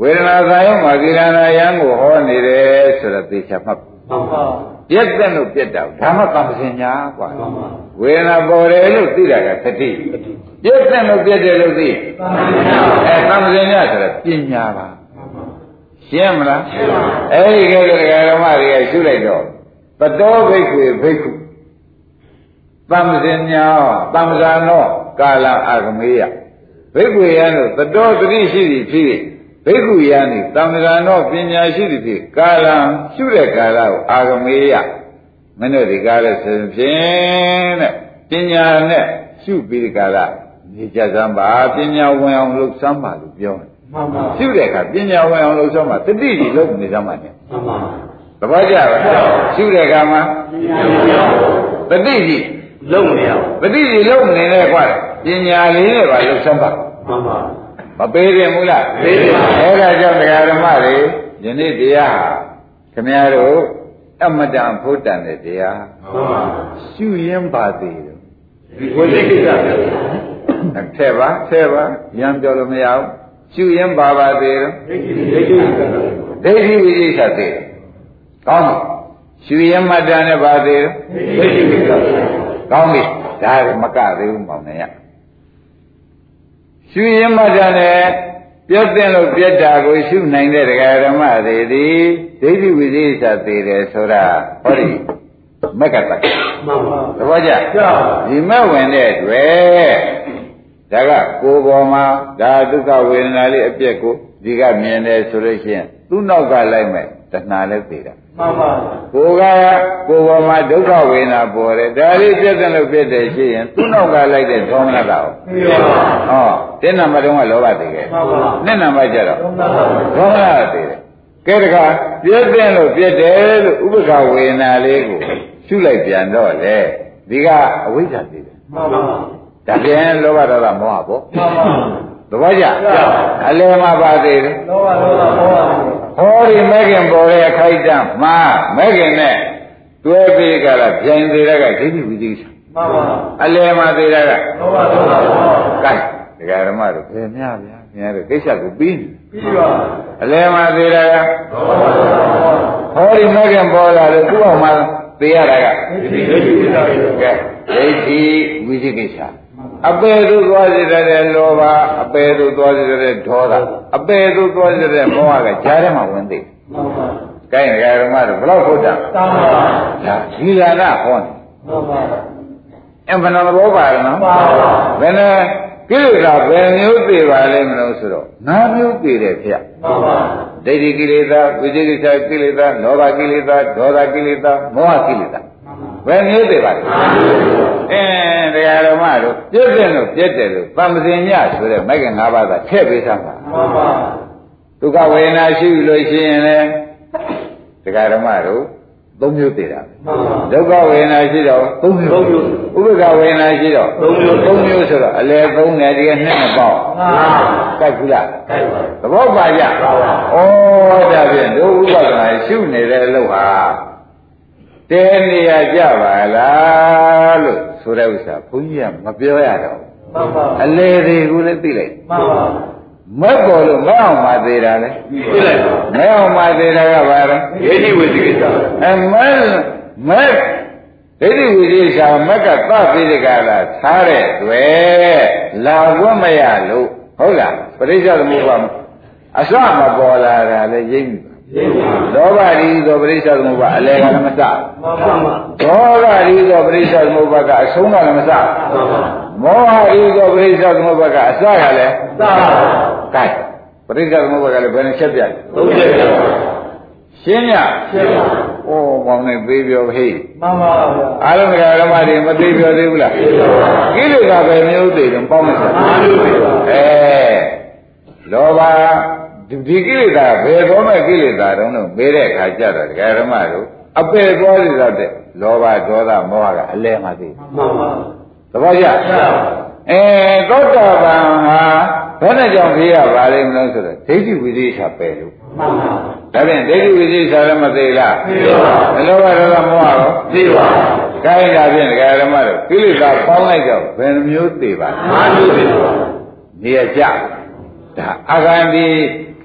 ဝေဒနာသံယုံမှာဂိလာနာယံကိုဟောနေတယ်ဆိုတော့သိချမှတ် မှန်ပါ ပြက်တဲ့လို့ပြက်တာဓမ္မကမ္မစင်ညာกว่า မှန်ပါ ဝေဒနာပေါ်တယ်လို့သိတာကသတိပြက်တဲ့လို့ပြက်တယ်လို့သိ မှန်ပါ အဲကမ္မစင်ညာဆိုတော့ပညာပါရှင်းမလားအဲ့ဒီကဲကဓမ္မတွေကရှုလိုက်တော့ပတောဘိက္ခွေဘိက္ခုတမ္ပစင်ညာတမ္ပဇာနောကာလအာဂမေယဘိက္ခွေယံတို့ပတောသတိရှိသည်ဖြစ် ဘိက္ခုယံသည်တမ္ပဇာနောပညာရှိသည်ဖြစ်ကာလံရှုတဲ့ကာလကိုအာဂမေယမင်းတို့ဒီကားလဲဆိုရင်ဖြင့်တဲ့ပညာနဲ့ရှုပြီးဒီကာလနေကြစမ်းပါပညာဝင်အောင်လုပ်စမ်းပါလို့ပြောတယ်မှန်ပါရှုတဲ့အခါပညာဝင်အောင်လုပ်စမ်းပါတတိကြီးလုပ်နေစမ်းပါနဲ့မှန်ပါသဘောကျလားရှုတဲ့အခါမှာတတိကြီးလုံးနေအောင်တတိကြီးလုပ်နေတယ်ကွာပညာလေးနဲ့ပါလုပ်စမ်းပါမှန်ပါ မပေးတယ်မူလားပေးတယ်ပါအဲ့ဒါကြောင့်တရားဓမ္မတွေယနေ့တရားဟာခမည်းတော်အမတန်ဖို့တန်တဲ့တရားမှန်ပါရှုရင်းပါသေးတယ်ဒီဝိသေကိစ္စပြထည့်ပါထည့်ပါရံပြောလို့မရဘူးရှုရင်းပါပါသေးတယ်ဒိဋ္ဌိဒိဋ္ဌိဒိဋ္ဌိဝိသိစ္ဆာသေးတယ်ကောင်းပြီရှုရင်းမှတ်တန်နဲ့ပါသေးတယ်ဒိဋ္ဌိကိစ္စကောင်းပြီဒါကမကသေးဘူးမောင်နေရ ရှုရင်းမှတ်တန်နဲ့ပြတ်တဲ့လို့ပြတ်တာကိုရှုနိုင်တဲ့တရားဓမ္မတွေဒီဒိဋ္ဌိဝိသိစ္ဆာသေးတယ်ဆိုတာဟောဒီမက္ကတ္တမှန်ပါသဘောကျကျပါဒီမဲ့ဝင်တဲ့အတွက်ဒါကကိုယ်ပေါ်မှာဒါဒုက္ခဝေဒနာလေးအပြက်ကိုဒီကမြင်တယ်ဆိုလို့ရှိရင်သူ့နောက်ကလိုက်မဲ့တဏှာလည်းသိတာ မှန်ပါကိုယ်ကကိုယ်ပေါ်မှာဒုက္ခဝေဒနာပေါ်တယ်ဒါလေးပြည့်တယ်လို့ပြည့်တယ်ရှိရင်သူ့နောက်ကလိုက်တဲ့သောမနတာကိုပြီးပါဟောတင်းနံပါတ်တုန်းကလောဘသိခဲ့မှန်ပါနှစ်နံပါတ်ကျတော့မှန်ပါသောမနတာသိတယ်ကဲတခါပြည့်တယ်လို့ပြည့်တယ်လို့ဥပ္ပခဝေဒနာလေးကိုရှုလိုက်ပြန်တော့လေဒီကအဝိဇ္ဇာသိတယ်မှန်ပါဒါပြန်လောဘဒေါသမောဟပေါ့မှန်ပါသဘောကျအလယ်မှာပါသေးတယ်လောဘဒေါသမောဟ ဟောဒီမဲခင်ပေါ်တဲ့အခိုက်အတန့်မှာမဲခင်နဲ့တွဲပြီးကြတာပြန်သေးတဲ့ကဒိဋ္ဌိဝိသိကိစ္စမှန်ပါအလယ်မှာသေးတဲ့ကလောဘဒေါသမောဟကဲဒကာဓမ္မတို့ဘယ်များဗျာများတို့ကိစ္စကိုပြီးနေပြီးပါအလယ်မှာသေးတဲ့ကလောဘဒေါသမောဟဟောဒီမဲခင်ပေါ်လာလို့သူ့အောင်မှာသေးရတာကဒိဋ္ဌိဒိဋ္ဌိကိစ္စတွေကဲဒိဋ္ဌိဝိသိကိစ္စ အပေသူသွားစေတဲ့လောဘအပေသူသွားစေတဲ့ဒေါသအပေသူသွားစေတဲ့မောဟကကြားထဲမှာဝင်သိမှန်ပါကိုင်းဒကာဓမ္မတို့ဘယ်တော့ဟုတ်တာတမ်းပါဒါဒီလာကဟောနေမှန်ပါအမှန်တော်ဘောပါနော်မှန်ပါဘယ်နဲ့ကိလေသာဘယ်မျိုးသိပါလဲမလို့ဆိုတော့ငါးမျိုးသိတယ်ဖေမှန်ပါဒိဋ္ဌိကိလေသာဝိသေကိစ္စကိလေသာလောဘကိလေသာဒေါသကိလေသာမောဟကိလေသာ ဘယ်မျိုးသိပါလဲအင်းတရားဓမ္မတို့ပြည့်တဲ့လို့ပြည့်တယ်လို့သံသင်ညဆိုတဲ့မိုက်က၅ပါးသာထည့်ပေးသမ်းပါမှန်ပါဒုက္ခဝေဒနာရှိလို့ရှိရင်လေတရားဓမ္မတို့သုံးမျိုးသေးတာမှန်ပါဒုက္ခဝေဒနာရှိတော့သုံးမျိုးသုံးမျိုးဥပ္ပခဝေဒနာရှိတော့သုံးမျိုးသုံးမျိုးဆိုတော့အလဲသုံးတယ်ဒီကနှစ်နှစ်ပေါက်မှန်ပါကြိုက်ဘူးလားခိုက်ပါသဘောပါကြပါပါဩဒါဖြင့်ဒုဥပဒနာရှုနေတဲ့အလုပ်ဟာ တဲနေရကြပါလားလို့ဆိုတဲ့ဥစ္စာဘုန်းကြီးကမပြောရတော့ဘူးမှန်ပါအလေတွေကိုလည်းသိလိုက်မှန်ပါမက်ပေါ်လို့မက်အောင်မသေးတာလေပြလိုက်ပါမက်အောင်မသေးတာကဘာလဲယေတိဝိသိကိစ္စအမက်မက်ဒိဋ္ဌိဝိသေရှာမက်ကသပိဒကလာထားတဲ့တွေ့လာခွင့်မရလို့ဟုတ်လားပရိစ္ဆေသမုပ္ပါအစမပေါ်လာတာလေရိပ်ယေတိ လောဘရီသောပရိစ္ဆေသမုပ္ပါအလဲကလည်းမစမှန်ပါမှန်ပါဒေါသရီသောပရိစ္ဆေသမုပ္ပါကအဆုံးကလည်းမစမှန်ပါမောဟရီသောပရိစ္ဆေသမုပ္ပါကအစကလည်းသာကဲပရိစ္ဆေသမုပ္ပါကလည်းဘယ်နဲ့ချက်ပြလဲသုံးချက်ပြပါရှင်းညရှင်းပါဩကောင်းနေသေးပြောဟေးမှန်ပါဗျာအာလုံးကဓမ္မတွေမသေးပြောသေးဘူးလားကိလေသာပဲမျိုးသေးတယ်ပေါင်းမစမှန်ပါဗျာအဲလောဘ ဒီကိလေသာဘယ်သောမဲ့ကိလေသာတုံးလို့မေးတဲ့အခါကျတော့ဒကာဓမ္မတို့အပယ်သွားရတဲ့လောဘဒေါသမောဟကအလဲမှသိမှန်ပါသဘောကျဗျာအဲသောတာပန်ဟာဘယ်နဲ့ကြောင့်ဖြစ်ရပါလိမ့်မလို့ဆိုတော့ဒိဋ္ဌိဝိသေသပယ်လို့မှန်ပါဒါဖြင့်ဒိဋ္ဌိဝိသေသလည်းမသေးလားသိပါဘယ်လိုပါတော့မောဟရောသိပါကိုင်းတာဖြင့်ဒကာဓမ္မတို့ကိလေသာပေါင်းလိုက်တော့ဘယ်နှမျိုးသေးပါလဲမှန်လို့သိပါနေရကြဒါအာဂန္ဒီ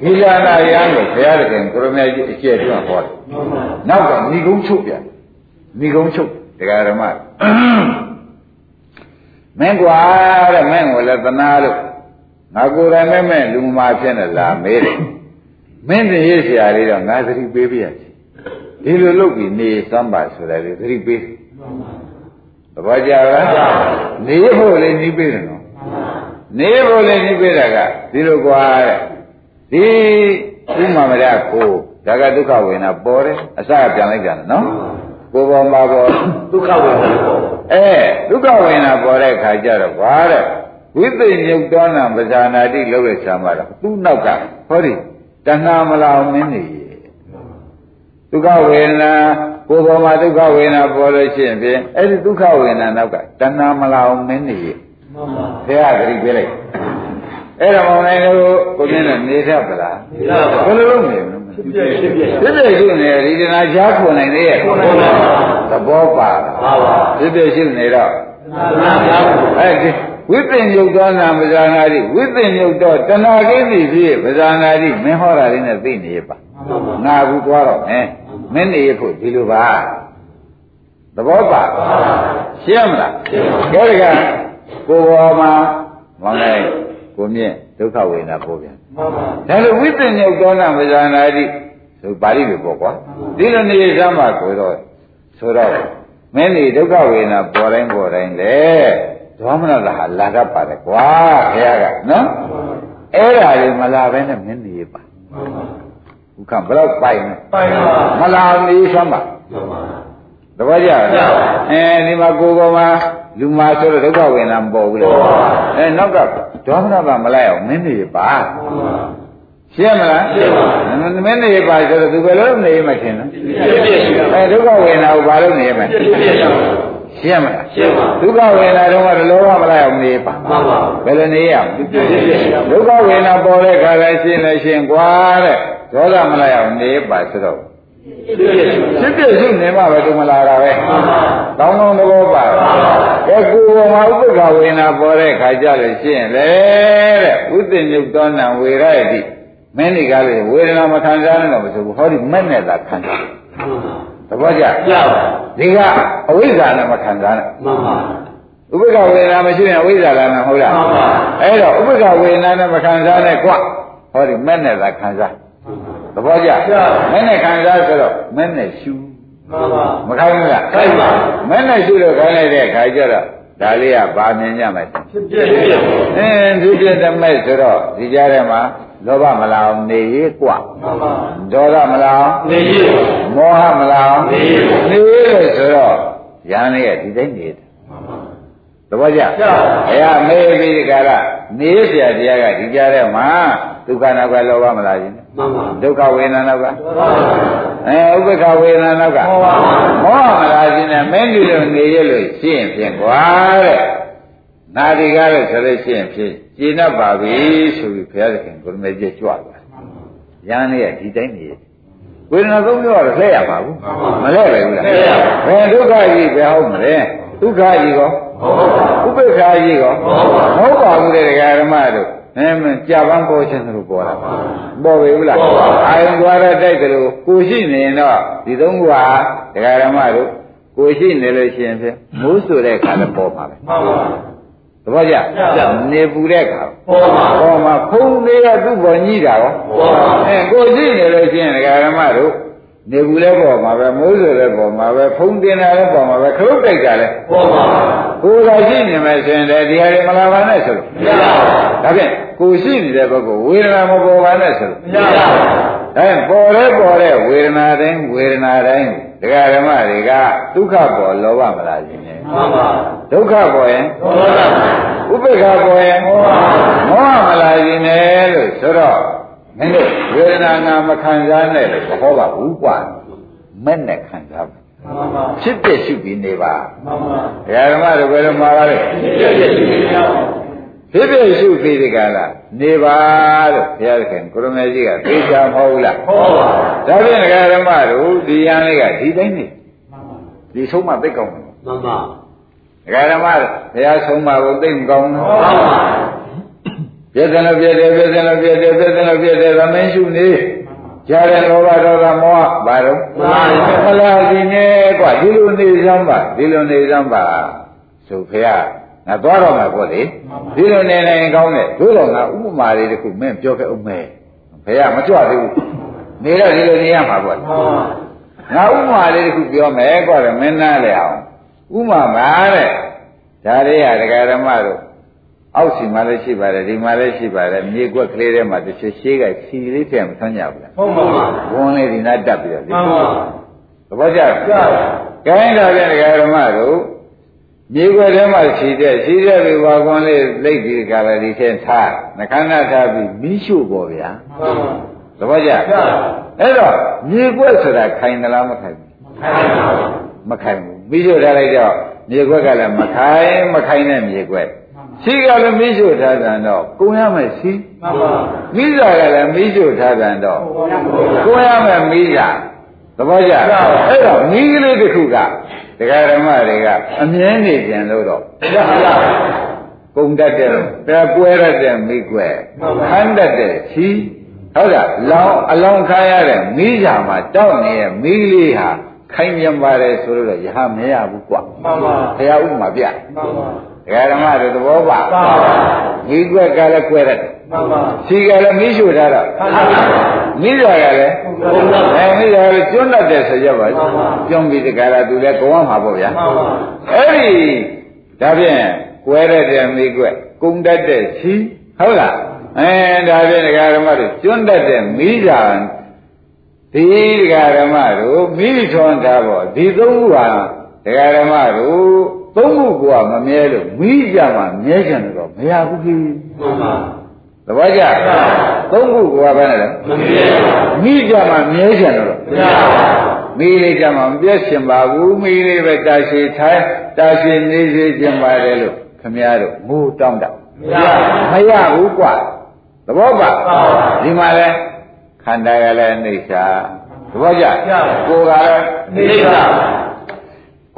ခိလနာယံကိုဘုရားသခင်ကိုရမကြီးအကျယ်တွန်းဟောတယ်မှန်ပါနောက်ကဏီကုန်းချုပ်ပြန်ဏီကုန်းချုပ်ဒကာဓမ္မမင်းကွာတဲ့မင်းကိုလည်းသနာလို့ငါကိုယ်တိုင်မဲ့မဲ့လူမဖြစ်နေလားမေးတယ်မင်းတည်းရေးဆရာလေးတော့ငါသတိပေးပြရစီဒီလိုလုပ်ပြီးနေစမ်းပါဆိုတယ်လေသတိပေးသဘောကျလားနေဖို့လေနှီးပေးတယ်နော်နေဖို့လေနှီးပေးတာကဒီလိုကွာတဲ့ ဒီဥမ္မာမရကိုဒါကဒုက္ခဝေဒနာပေါ်တယ်အစကပြန်လိုက်ကြတယ်နော်ကိုယ်ပေါ်မှာပေါ်ဒုက္ခဝေဒနာပေါ့အဲဒုက္ခဝေဒနာပေါ်တဲ့ခါကျတော့ကွာတဲ့ဝိသိညုတ်တောနာပဇာနာတိလို့ရချမ်းပါတော့သူ့နောက်ကဟောဒီတဏှာမလောင်မင်းနေဒုက္ခဝေဒနာကိုယ်ပေါ်မှာဒုက္ခဝေဒနာပေါ်လို့ရှိရင်ဖြင့်အဲ့ဒီဒုက္ခဝေဒနာနောက်ကတဏှာမလောင်မင်းနေမှန်ပါဘုရားဂရိပြလိုက် အဲ့ဒါမောင်နိုင်လို့ကိုင်းနဲ့နေတတ်ပလားသိပါပါဘယ်လိုလုပ်နေလဲဖြစ်ပြဖြစ်ပြဖြစ်ဖြစ်ရှိနေဒီတနာရှားခွန်နိုင်သေးရဲ့ခွန်နိုင်ပါဘူးသဘောပါပါပါဖြစ်ဖြစ်ရှိနေတော့နာနာပါအဲ့ဒီဝိပင်ညုတ်သောနာပဇာနာတိဝိပင်ညုတ်တော့တဏှာကိသိဖြစ်ပဇာနာတိမင်းဟောတာလေးနဲ့သိနေရပါမှန်ပါငါဘူးသွားတော့မယ်မင်းနေရဖို့ဒီလိုပါသဘောပါရှင်းမလားရှင်းပါဒါကကိုယ်ပေါ်မှာမောင်လို က်ကိုမြင့်ဒုက္ခဝေဒနာပေါ်ပြန်မှန်ပါဒါလိုဝိပင်ညုတ်သောနာပဇာနာတိဆိုပါဠိပဲပေါ့ကွာဒီလိုနေစမ်းပါကိုတော့ဆိုတော့မင်းနေဒုက္ခဝေဒနာပေါ်တိုင်းပေါ်တိုင်းလေဒေါမနတာဟာလာတတ်ပါတယ်ကွာခင်ဗျားကနော်အဲ့ဒါလေးမလာဘဲနဲ့မင်းနေပါဥက္ကဘယ်တော့ပိုင်လဲပိုင်ပါမလာနေစမ်းပါမှန်ပါတပည့်ကြအဲဒီမှာကိုယ်ပေါ်မှာ လူမာဆိုတော့ဒုက္ခဝေဒနာမပေါ်ဘူးလေအဲနောက်ကဒေါမနတာမလိုက်အောင်မင်းနေပါမှန်ပါရှင်းမလားရှင်းပါမင်းနေပါဆိုတော့သူဘယ်လိုနေမှထင်လဲဖြစ်ပြရှိပါအဲဒုက္ခဝေဒနာကိုဘာလို့နေမှဖြစ်ပြရှိပါရှင်းမလားရှင်းပါဒုက္ခဝေဒနာတော့ကလောဘမလိုက်အောင်နေပါမှန်ပါဘယ်လိုနေရမလဲဖြစ်ပြရှိပါဒုက္ခဝေဒနာပေါ်တဲ့ခါလဲရှင်းလဲရှင်းကွာတဲ့ဒေါသမလိုက်အောင်နေပါဆိုတော့ဖြ စ်ပြရှိပါဖြစ်ဖြစ်ရှိနေမှပဲသူမလာတာပဲမှန်ပါကောင်းကောင်းသဘောပါကဲကိုယ်ပေါ်မှာဥပ္ပခဝေဒနာပေါ်တဲ့ခါကြလို့ရှင်းလေတဲ့ဥတ္တညုတ်သောနံဝေရယတိမင်းတွေကလည်းဝေဒနာမခံစားနိုင်တော့မဆိုဘူးဟောဒီမဲ့နဲ့သာခံစားသဘောကျရပါဒီကအဝိဇ္ဇာနဲ့မခံစားနဲ့မှန်ပါဥပ္ပခဝေဒနာမရှိရင်အဝိဇ္ဇာလည်းမဟုတ်လားမှန်ပါအဲ့တော့ဥပ္ပခဝေဒနာနဲ့မခံစားနဲ့ကွဟောဒီမဲ့နဲ့သာခံစား သဘောကျမဲ့နဲ့ခံစားဆိုတော့မဲ့နဲ့ရှူ မှန်ပါ မခိုင်းဘူးလား ခိုင်းပါ မဲ့နဲ့ရှုလို့ခိုင်းလိုက်တဲ့ခါကျတော့ဒါလေးကဗာမြင်ကြမယ် ဖြစ်ပြရှိပါ အင်းဒီပြတဲ့မဲ့ဆိုတော့ဒီကြားထဲမှာလောဘမလာအောင်နေရေးกว่า မှန်ပါ ဒေါသမလာအောင် နေရ မောဟမလာအောင် နေရေး နေလို့ဆိုတော့ရန်လေးကဒီတိုင်းနေတယ်သဘောကျ ကျပါ ဘုရားမေးပြီးဒီကရဒ နေရเสียတရားကဒီကြားထဲမှာဒုက္ခနောက်ကလောဘမလားရှင် မှန်ပါဒုက္ခဝေဒနာနောက်ကမှန်ပါအဲဥပ္ပခဝေဒနာနောက်ကမှန်ပါမောဟမလားရှင်နဲ့မင်းဒီလိုနေရလို့ရှင်းဖြင့်ကွာတဲ့နာဒီကားလို့ဆိုလို့ရှင်းဖြင့်ကျင့်တတ်ပါပြီဆိုပြီးဘုရားသခင်ကိုရမေကြီးကြွသွားရန်လေးကဒီတိုင်းနေဝေဒနာသုံးမျိုးကတော့လှည့်ရပါဘူးမလှည့်ပဲဘူးလားဘယ်ဒုက္ခကြီးပဲဟုတ်မလဲဒုက္ခကြီးကောဥပိ္ပခာကြီးကောမဟုတ်ပါဘူးတဲ့ဒကာဓမ္မတို့ အဲမကြာပန်းပေါ်ခြင်းတို့ပေါ်လာပေါ်ပြီဘူးလားအာယုံသွားရတိုက်တယ်လို့ကိုရှိနေရင်တော့ဒီသုံးခုဟာဒကာဓမ္မတို့ကိုရှိနေလို့ရှိရင်ဖြင့်မိုးဆိုတဲ့အခါလည်းပေါ်ပါပဲမှန်ပါသဘောကျနေပူတဲ့အခါပေါ်ပါပေါ်မှာဖုံးလေးကသူ့ပေါ်ညှိတာရောပေါ်ပါအဲကိုရှိနေလို့ရှိရင်ဒကာဓမ္မတို့ နေဘူးလဲပေါ်မှာပဲမိုးဆိုလဲပေါ်မှာပဲဖုံးတင်တာလဲပေါ်မှာပဲခရုတ်တိုက်တာလဲပေါ်ပါကိုယ်သာရှိနေမယ်ဆိုရင်လည်းဒီဟာတွေမလာပါနဲ့ဆိုလို့မရပါဒါဖြင့်ကိုရှိနေတဲ့ဘက်ကဝေဒနာမပေါ်ပါနဲ့ဆိုလို့ဘူးမရပါဘူးအဲပေါ်လဲပေါ်တဲ့ဝေဒနာတိုင်းဝေဒနာတိုင်းဒကာဓမ္မတွေကဒုက္ခပေါ်လောဘမလာခြင်းနဲ့မှန်ပါဒုက္ခပေါ်ရင်ပေါ်ပါဥပိ္ပခပေါ်ရင်မောဟမလာခြင်းနဲ့လို့ဆိုတော့ မင်းတို့ဝေဒနာငါမခံစားနဲ့လို့မဟောပါဘူးကွာမဲ့နဲ့ခံစားပါမှန်ပါဖြစ်တဲ့ရှုပြီးနေပါမှန်ပါဒကာဓမ္မတို့ဘယ်လိုမှာပါလဲပြည့်ပြည့်စုံစုံရအောင်ဖြစ်ဖြစ်ရှုပြီးဒီကလာနေပါလို့ဘုရားသခင်ကိုရမေကြီးကသိချာမဟုတ်ဘူးလားပေါ်ပါဒါဖြင့်ဒကာဓမ္မတို့ဒီယံလေးကဒီတိုင်းနေဒီဆုံးမသိကောင်းတယ်မှန်ပါဒကာဓမ္မတို့ဘုရားဆုံးမကိုသိမကောင်းဘူးမှန်ပါ ပြည့်စင်လို့ပြည့်တယ်ပြည့်စင်လို့ပြည့်တယ်ပြည့်စင်လို့ပြည့်တယ်သမင်းရှုနေကြားတဲ့လောဘဒေါသမောဟဘာတော့မလားဒီနဲ့ကွာဒီလိုနေစမ်းပါဒီလိုနေစမ်းပါဆိုဖေရငါသွားတော့မှာပေါ့လေဒီလိုနေနေကောင်းတယ်သို့တော်ငါဥပမာလေးတစ်ခုမင်းပြောခဲ့အောင်မယ်ဖေရမကြွသေးဘူးနေတော့ဒီလိုနေရမှာပေါ့လေမှန်ပါငါဥပမာလေးတစ်ခုပြောမယ်ကွာမင်းနားလေအောင်ဥပမာပါတဲ့ဒါလေးရဒကာဓမ္မတို့ အောက်စီမှာလည်းရှိပါတယ်ဒီမှာလည်းရှိပါတယ်မြေကွက်ကလေးထဲမှာတစ်ချက်ရှေးကစီလေးတည်းမဆန်းကြဘူးလားဟုတ်ပါပါဝန်းလေးဒီနားတက်ပြီးတော့လေမှန်ပါသဘောကျလားကြားကိုင်းတာပြန်ဒကာဓမ္မတို့မြေကွက်ထဲမှာရှိတဲ့ရှိတဲ့လူဘာကွန်လေးလိတ်ပြီးကြတယ်ဒီထဲထားနှခမ်းနာထားပြီးမိရှုပေါ်ဗျာမှန်ပါသဘောကျကြားအဲ့တော့မြေကွက်ဆိုတာခိုင်သလားမခိုင်ဘူးခိုင်းပါမခိုင်ဘူးမိရှုထားလိုက်တော့မြေခွက်ကလည်းမခိုင်မခိုင်တဲ့မြေခွက် ရှိကလည်းမိရှုထားတယ်တော့ကုံရမယ်ရှိမှန်ပါမိစာကလည်းမိရှုထားတယ်တော့ကုံရမယ်မိစာသဘောကျအဲ့တော့မိကလေးတစ်ခုကဒကာဓမ္မတွေကအမြဲနေပြန်လို့တော့ကြားပါလားကုံတတ်တဲ့ပြကွဲရတဲ့မိခွက်ခန်းတတ်တဲ့ရှိဟုတ်လားလောင်းအလောင်းခါရတဲ့မိစာမှာတောက်နေတဲ့မိကလေးဟာခိုင်မြန်ပါတယ်ဆိုလို့ရဟမရဘူးကွာမှန်ပါဘုရားဥပမာပြမှန်ပါဒကာ ဓမ္မတို့သဘောပါပါမိကွက်ကလည်းကွဲရတယ်မှန်ပါခြေကလည်းမိရှုထားတော့မှန်ပါမိစာကလည်းဘုရားအဲမိစာကလည်းကျွန်းတတ်တယ်ဆိုကြပါမှန်ပါကျွန်းပြီးတကရာသူလည်းကောင်းမှာပေါ့ဗျာမှန်ပါအဲ့ဒီဒါဖြင့်ကွဲရတဲ့မိကွက်ကုံတတ်တဲ့ခြေဟုတ်လားအဲဒါဖြင့်ဒကာဓမ္မတို့ကျွန်းတတ်တဲ့မိစာဒီဒကာဓမ္မတို့မိထွန်းထားပေါ့ဒီသုံးခုဟာဒကာဓမ္မတို့ သုံးခုကမမြဲလို့မိကြမှာမြဲကြတယ်တော့မရဘူးကြီးမှန်ပါသဘောကျသုံးခုကဘာနဲ့လဲမမြဲပါမိကြမှာမြဲကြတယ်တော့မရပါမိလေးကြမှာမပြည့်ရှင်ပါဘူးမိလေးပဲတာရှိထိုင်တာရှိနေစေခြင်းပါတယ်လို့ခမည်းတော်ငိုတောင်းတမရပါမရဘူးကွာသဘောပါပါဒီမှာလဲခန္ဓာကလည်းအိဋ္ဌာသဘောကျကိုယ်ကလည်းနေပါ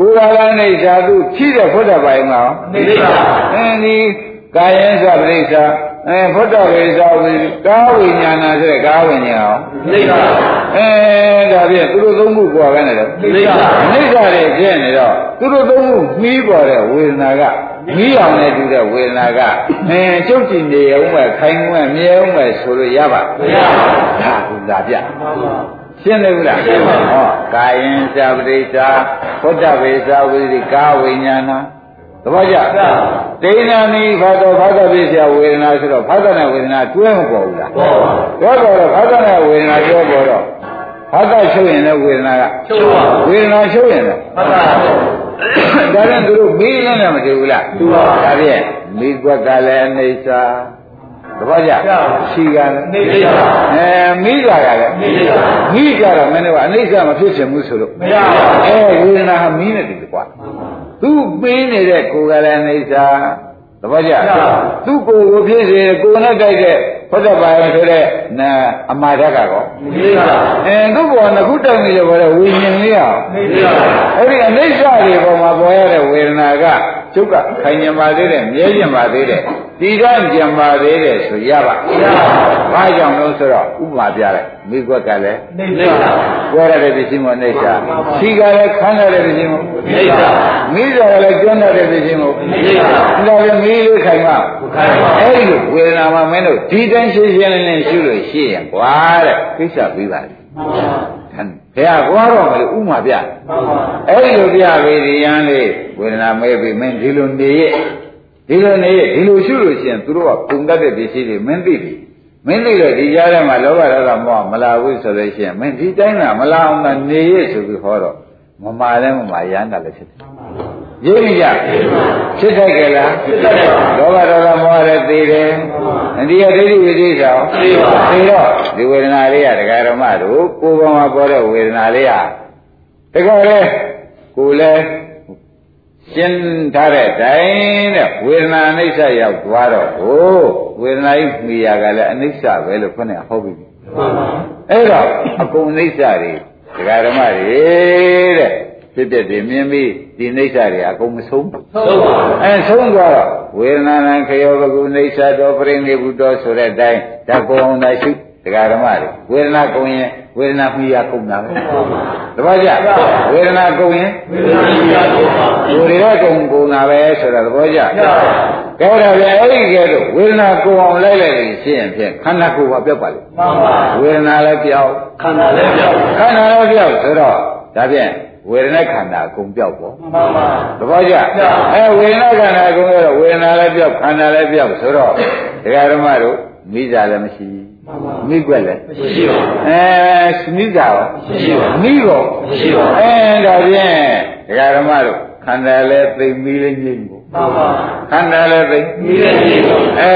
ကိုယ်ကလည်းအိဋ္ဌာသူဖြည့်တဲ့ဘုဒ္ဓဘာယမှာရောနေပါအင်းဒီကာယံသပရိစ္ဆာအဲဘုဒ္ဓဝိဇ္ဇာဝိကာဝိညာဏဆိုတဲ့ကာဝိညာဏရောနေပါအဲဒါဖြင့်သူတို့သုံးခုကွာပဲနဲ့တော့နေပါအိဋ္ဌာတွေကျင့်နေတော့သူတို့သုံးခုမှီးပေါ်တဲ့ဝေဒနာကမီးအောင်နဲ့တူတဲ့ဝေဒနာကအင်းကျုပ်ကြည့်နေအောင်ပဲခိုင်အောင်ပဲမြဲအောင်ပဲဆိုလို့ရပါမရပါဒါကသာပြမှန်ပါ ရှင်းတယ်ဘူးလားရှင်းပါပြီဟောကာယံသပရိစ္ဆာဘုဒ္ဓဝိဇ္ဇာဝိရိကာဝိညာဏသဘောကျဒိဋ္ဌာနိဘာတော်ဘာသာပိစ္ဆယဝေဒနာဆိုတော့ဘာသာနဲ့ဝေဒနာတွဲမပေါ်ဘူးလားပေါ်ပါတွဲပေါ်တော့ဘာသာနဲ့ဝေဒနာတွဲပေါ်တော့ဘာသာရှုပ်ရင်လည်းဝေဒနာကချုပ်ပါဝေဒနာရှုပ်ရင်လည်းမှန်ပါဒါရင်သူတို့မေးလည်းလည်းမသိဘူးလားသူပါဒါဖြင့်မိကွက်ကလည်းအနေစာ သဘောကျရှိကလည်းနေရပါအဲမိကကလည်းနေရပါမိကြတော့မင်းတို့ကအနိစ္စမဖြစ်ချင်ဘူးဆိုလို့မရပါဘူးအဲဝေဒနာဟာမီးနေတယ်ကွာသူပေးနေတဲ့ကိုယ်ကလည်းအိဋ္ဌာသဘောကျသူကိုယ်ကိုဖြစ်စေကိုယ်နဲ့တိုက်တဲ့ဘုဒ္ဓဘာသာဆိုတဲ့နာအမာဓကကောနေရပါအဲသူ့ဘောကခုတိုက်နေတယ်ဘောတဲ့ဝိညာဉ်လေးအောင်နေရပါအဲ့ဒီအိဋ္ဌာတွေပေါ်မှာပေါ်ရတဲ့ဝေဒနာက ကျုပ်ကခိုင်ညံပါသေးတယ်မြဲကျင်ပါသေးတယ်တည်ရကျင်ပါသေးတယ်ဆိုရပါရပါဘာကြောင့်လို့ဆိုတော့ဥပမာပြလိုက်မိကွက်ကလည်းနေရပါဝဲရတဲ့ပစ္စည်းမအိဋ္ဌာရှိကလည်းခန်းရတဲ့ပစ္စည်းမနေရပါမိစ္ဆာကလည်းကျွမ်းတတ်တဲ့ပစ္စည်းမဟုတ်နေရပါဒါပြန်မီးလေးခိုင်မှာခိုင်ပါအဲ့ဒီလိုဝေဒနာမှာမင်းတို့ဒီတိုင်းရှင်းရှင်းလင်းလင်းရှုလို့ရှိရင်ကွာတဲ့ကိစ္စပြီးပါပြီဟမ် ဘုရားကွာတော့မလို့ဥမာပြအဲ့ဒီလိုပြပြီဒီရန်လေးဝေဒနာမဲပြီမင်းဒီလိုနေရဲ့ဒီလိုနေရဲ့ဒီလိုရှုလို့ရှိရင်သူတို့ကပုံတတ်တဲ့ပစ္စည်းတွေမင်းသိပြီမင်းသိလို့ဒီကြားထဲမှာလောဘဒေါသမောဟမလာဘူးဆိုလို့ရှိရင်မင်းဒီတိုင်းကမလာအောင်သာနေရဲ့ဆိုပြီးဟောတော့မမာလည်းမမာရမ်းတာလည်းဖြစ်တယ် ရင်းကြဖြစ်တတ်ကြလားဖြစ်တယ်ပါလောဘဒေါသမောဟလည်းသိတယ်အတိယဒိဋ္ဌိဝိသိကိစ္စသိပါသိတော့ဒီဝေဒနာလေးကဒကာရမတို့ကိုယ်ပေါ်မှာပေါ်တဲ့ဝေဒနာလေးဟာတကယ်လေကိုယ်လည်းရှင်းထားတဲ့တိုင်းတဲ့ဝေဒနာအနိစ္စရောက်သွားတော့ဟိုဝေဒနာကြီးမိယာကလည်းအနိစ္စပဲလို့ခေါင်းနဲ့ဟောပြီးပြီအဲ့တော့အကုန်အနိစ္စတွေဒကာရမတွေတဲ့ ဖြစ်ဖြစ်တွေမြင်ပြီးဒီအနိစ္စတွေအကုန်မဆုံးဘူးသုံးပါအဲဆုံးသွားတော့ဝေဒနာနံခယောဘကုနေသတောပရိနိဗ္ဗုတောဆိုတဲ့အတိုင်းဓာတ်ကုံအောင်သာရှိတရားဓမ္မတွေဝေဒနာကုံရင်ဝေဒနာမိယာကုံတာပဲတပည့်ကြဝေဒနာကုံရင်ဝိသနာကြီးရတော့ပါဝေဒနာကုံကုံတာပဲဆိုတာသဘောကျကဲတော့ဗျအဲ့ဒီကဲတော့ဝေဒနာကုံအောင်လိုက်လိုက်လို့ရှိရင်ဖြင့်ခန္ဓာကိုယ်ကပြောက်ပါလိမ့်မှန်ပါဝေဒနာလည်းပြောက်ခန္ဓာလည်းပြောက်ခန္ဓာလည်းပြောက်ဆိုတော့ဒါဖြင့် ဝေဒနာခန္ဓာအကုန်ပြောက်ပေါ့မှန်ပါသဘောကျအဲဝေဒနာခန္ဓာကုံရတော့ဝေဒနာလည်းပြောက်ခန္ဓာလည်းပြောက်ဆိုတော့ဒကာဓမ္မတို့မိစ္ဆာလည်းမရှိမိကွက်လည်းမရှိပါအဲမိစ္ဆာရောမရှိပါမိရောမရှိပါအဲဒါဖြင့်ဒကာဓမ္မတို့ခန္ဓာလည်းသိမ့်မိလည်းငြိမ့်ပေါ့မှန်ပါခန္ဓာလည်းသိမ့်မိလည်းရှိပါအဲ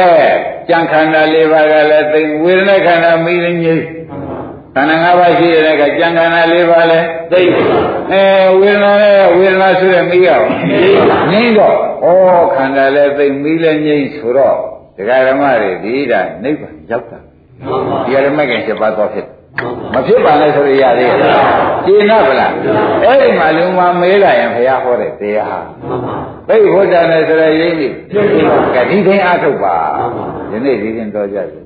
ကြံခန္ဓာ၄ပါးကလည်းသိမ့်ဝေဒနာခန္ဓာမိလည်းငြိမ့် ခန္ဓာ၅ပါးရှိတဲ့ကကြံခန္ဓာ၄ပါးလည်းသိပါအဲဝေဒနာနဲ့ဝေဒနာဆိုတဲ့မိရောငြိမ့်တော့ဩခန္ဓာလည်းသိမ့်မိလည်းငြိမ့်ဆိုတော့ဒကာဓမ္မတွေဒီဒါနိဗ္ဗာန်ရောက်တာမှန်ပါဒီရမကင်7ပါးတော့ဖြစ်မဖြစ်ပါနဲ့ဆိုရရသေးရဲ့ရှင်းတော့ဗလားအဲ့ဒီမှာလူမမေးလာရင်ဘုရားဟောတဲ့တရားဟာမှန်ပါသိဘုဒ္ဓနဲ့ဆိုရရင်းနေပြည့်စုံပါကဒီတိုင်းအထုတ်ပါယနေ့ဒီရင်တော်ကြပြီ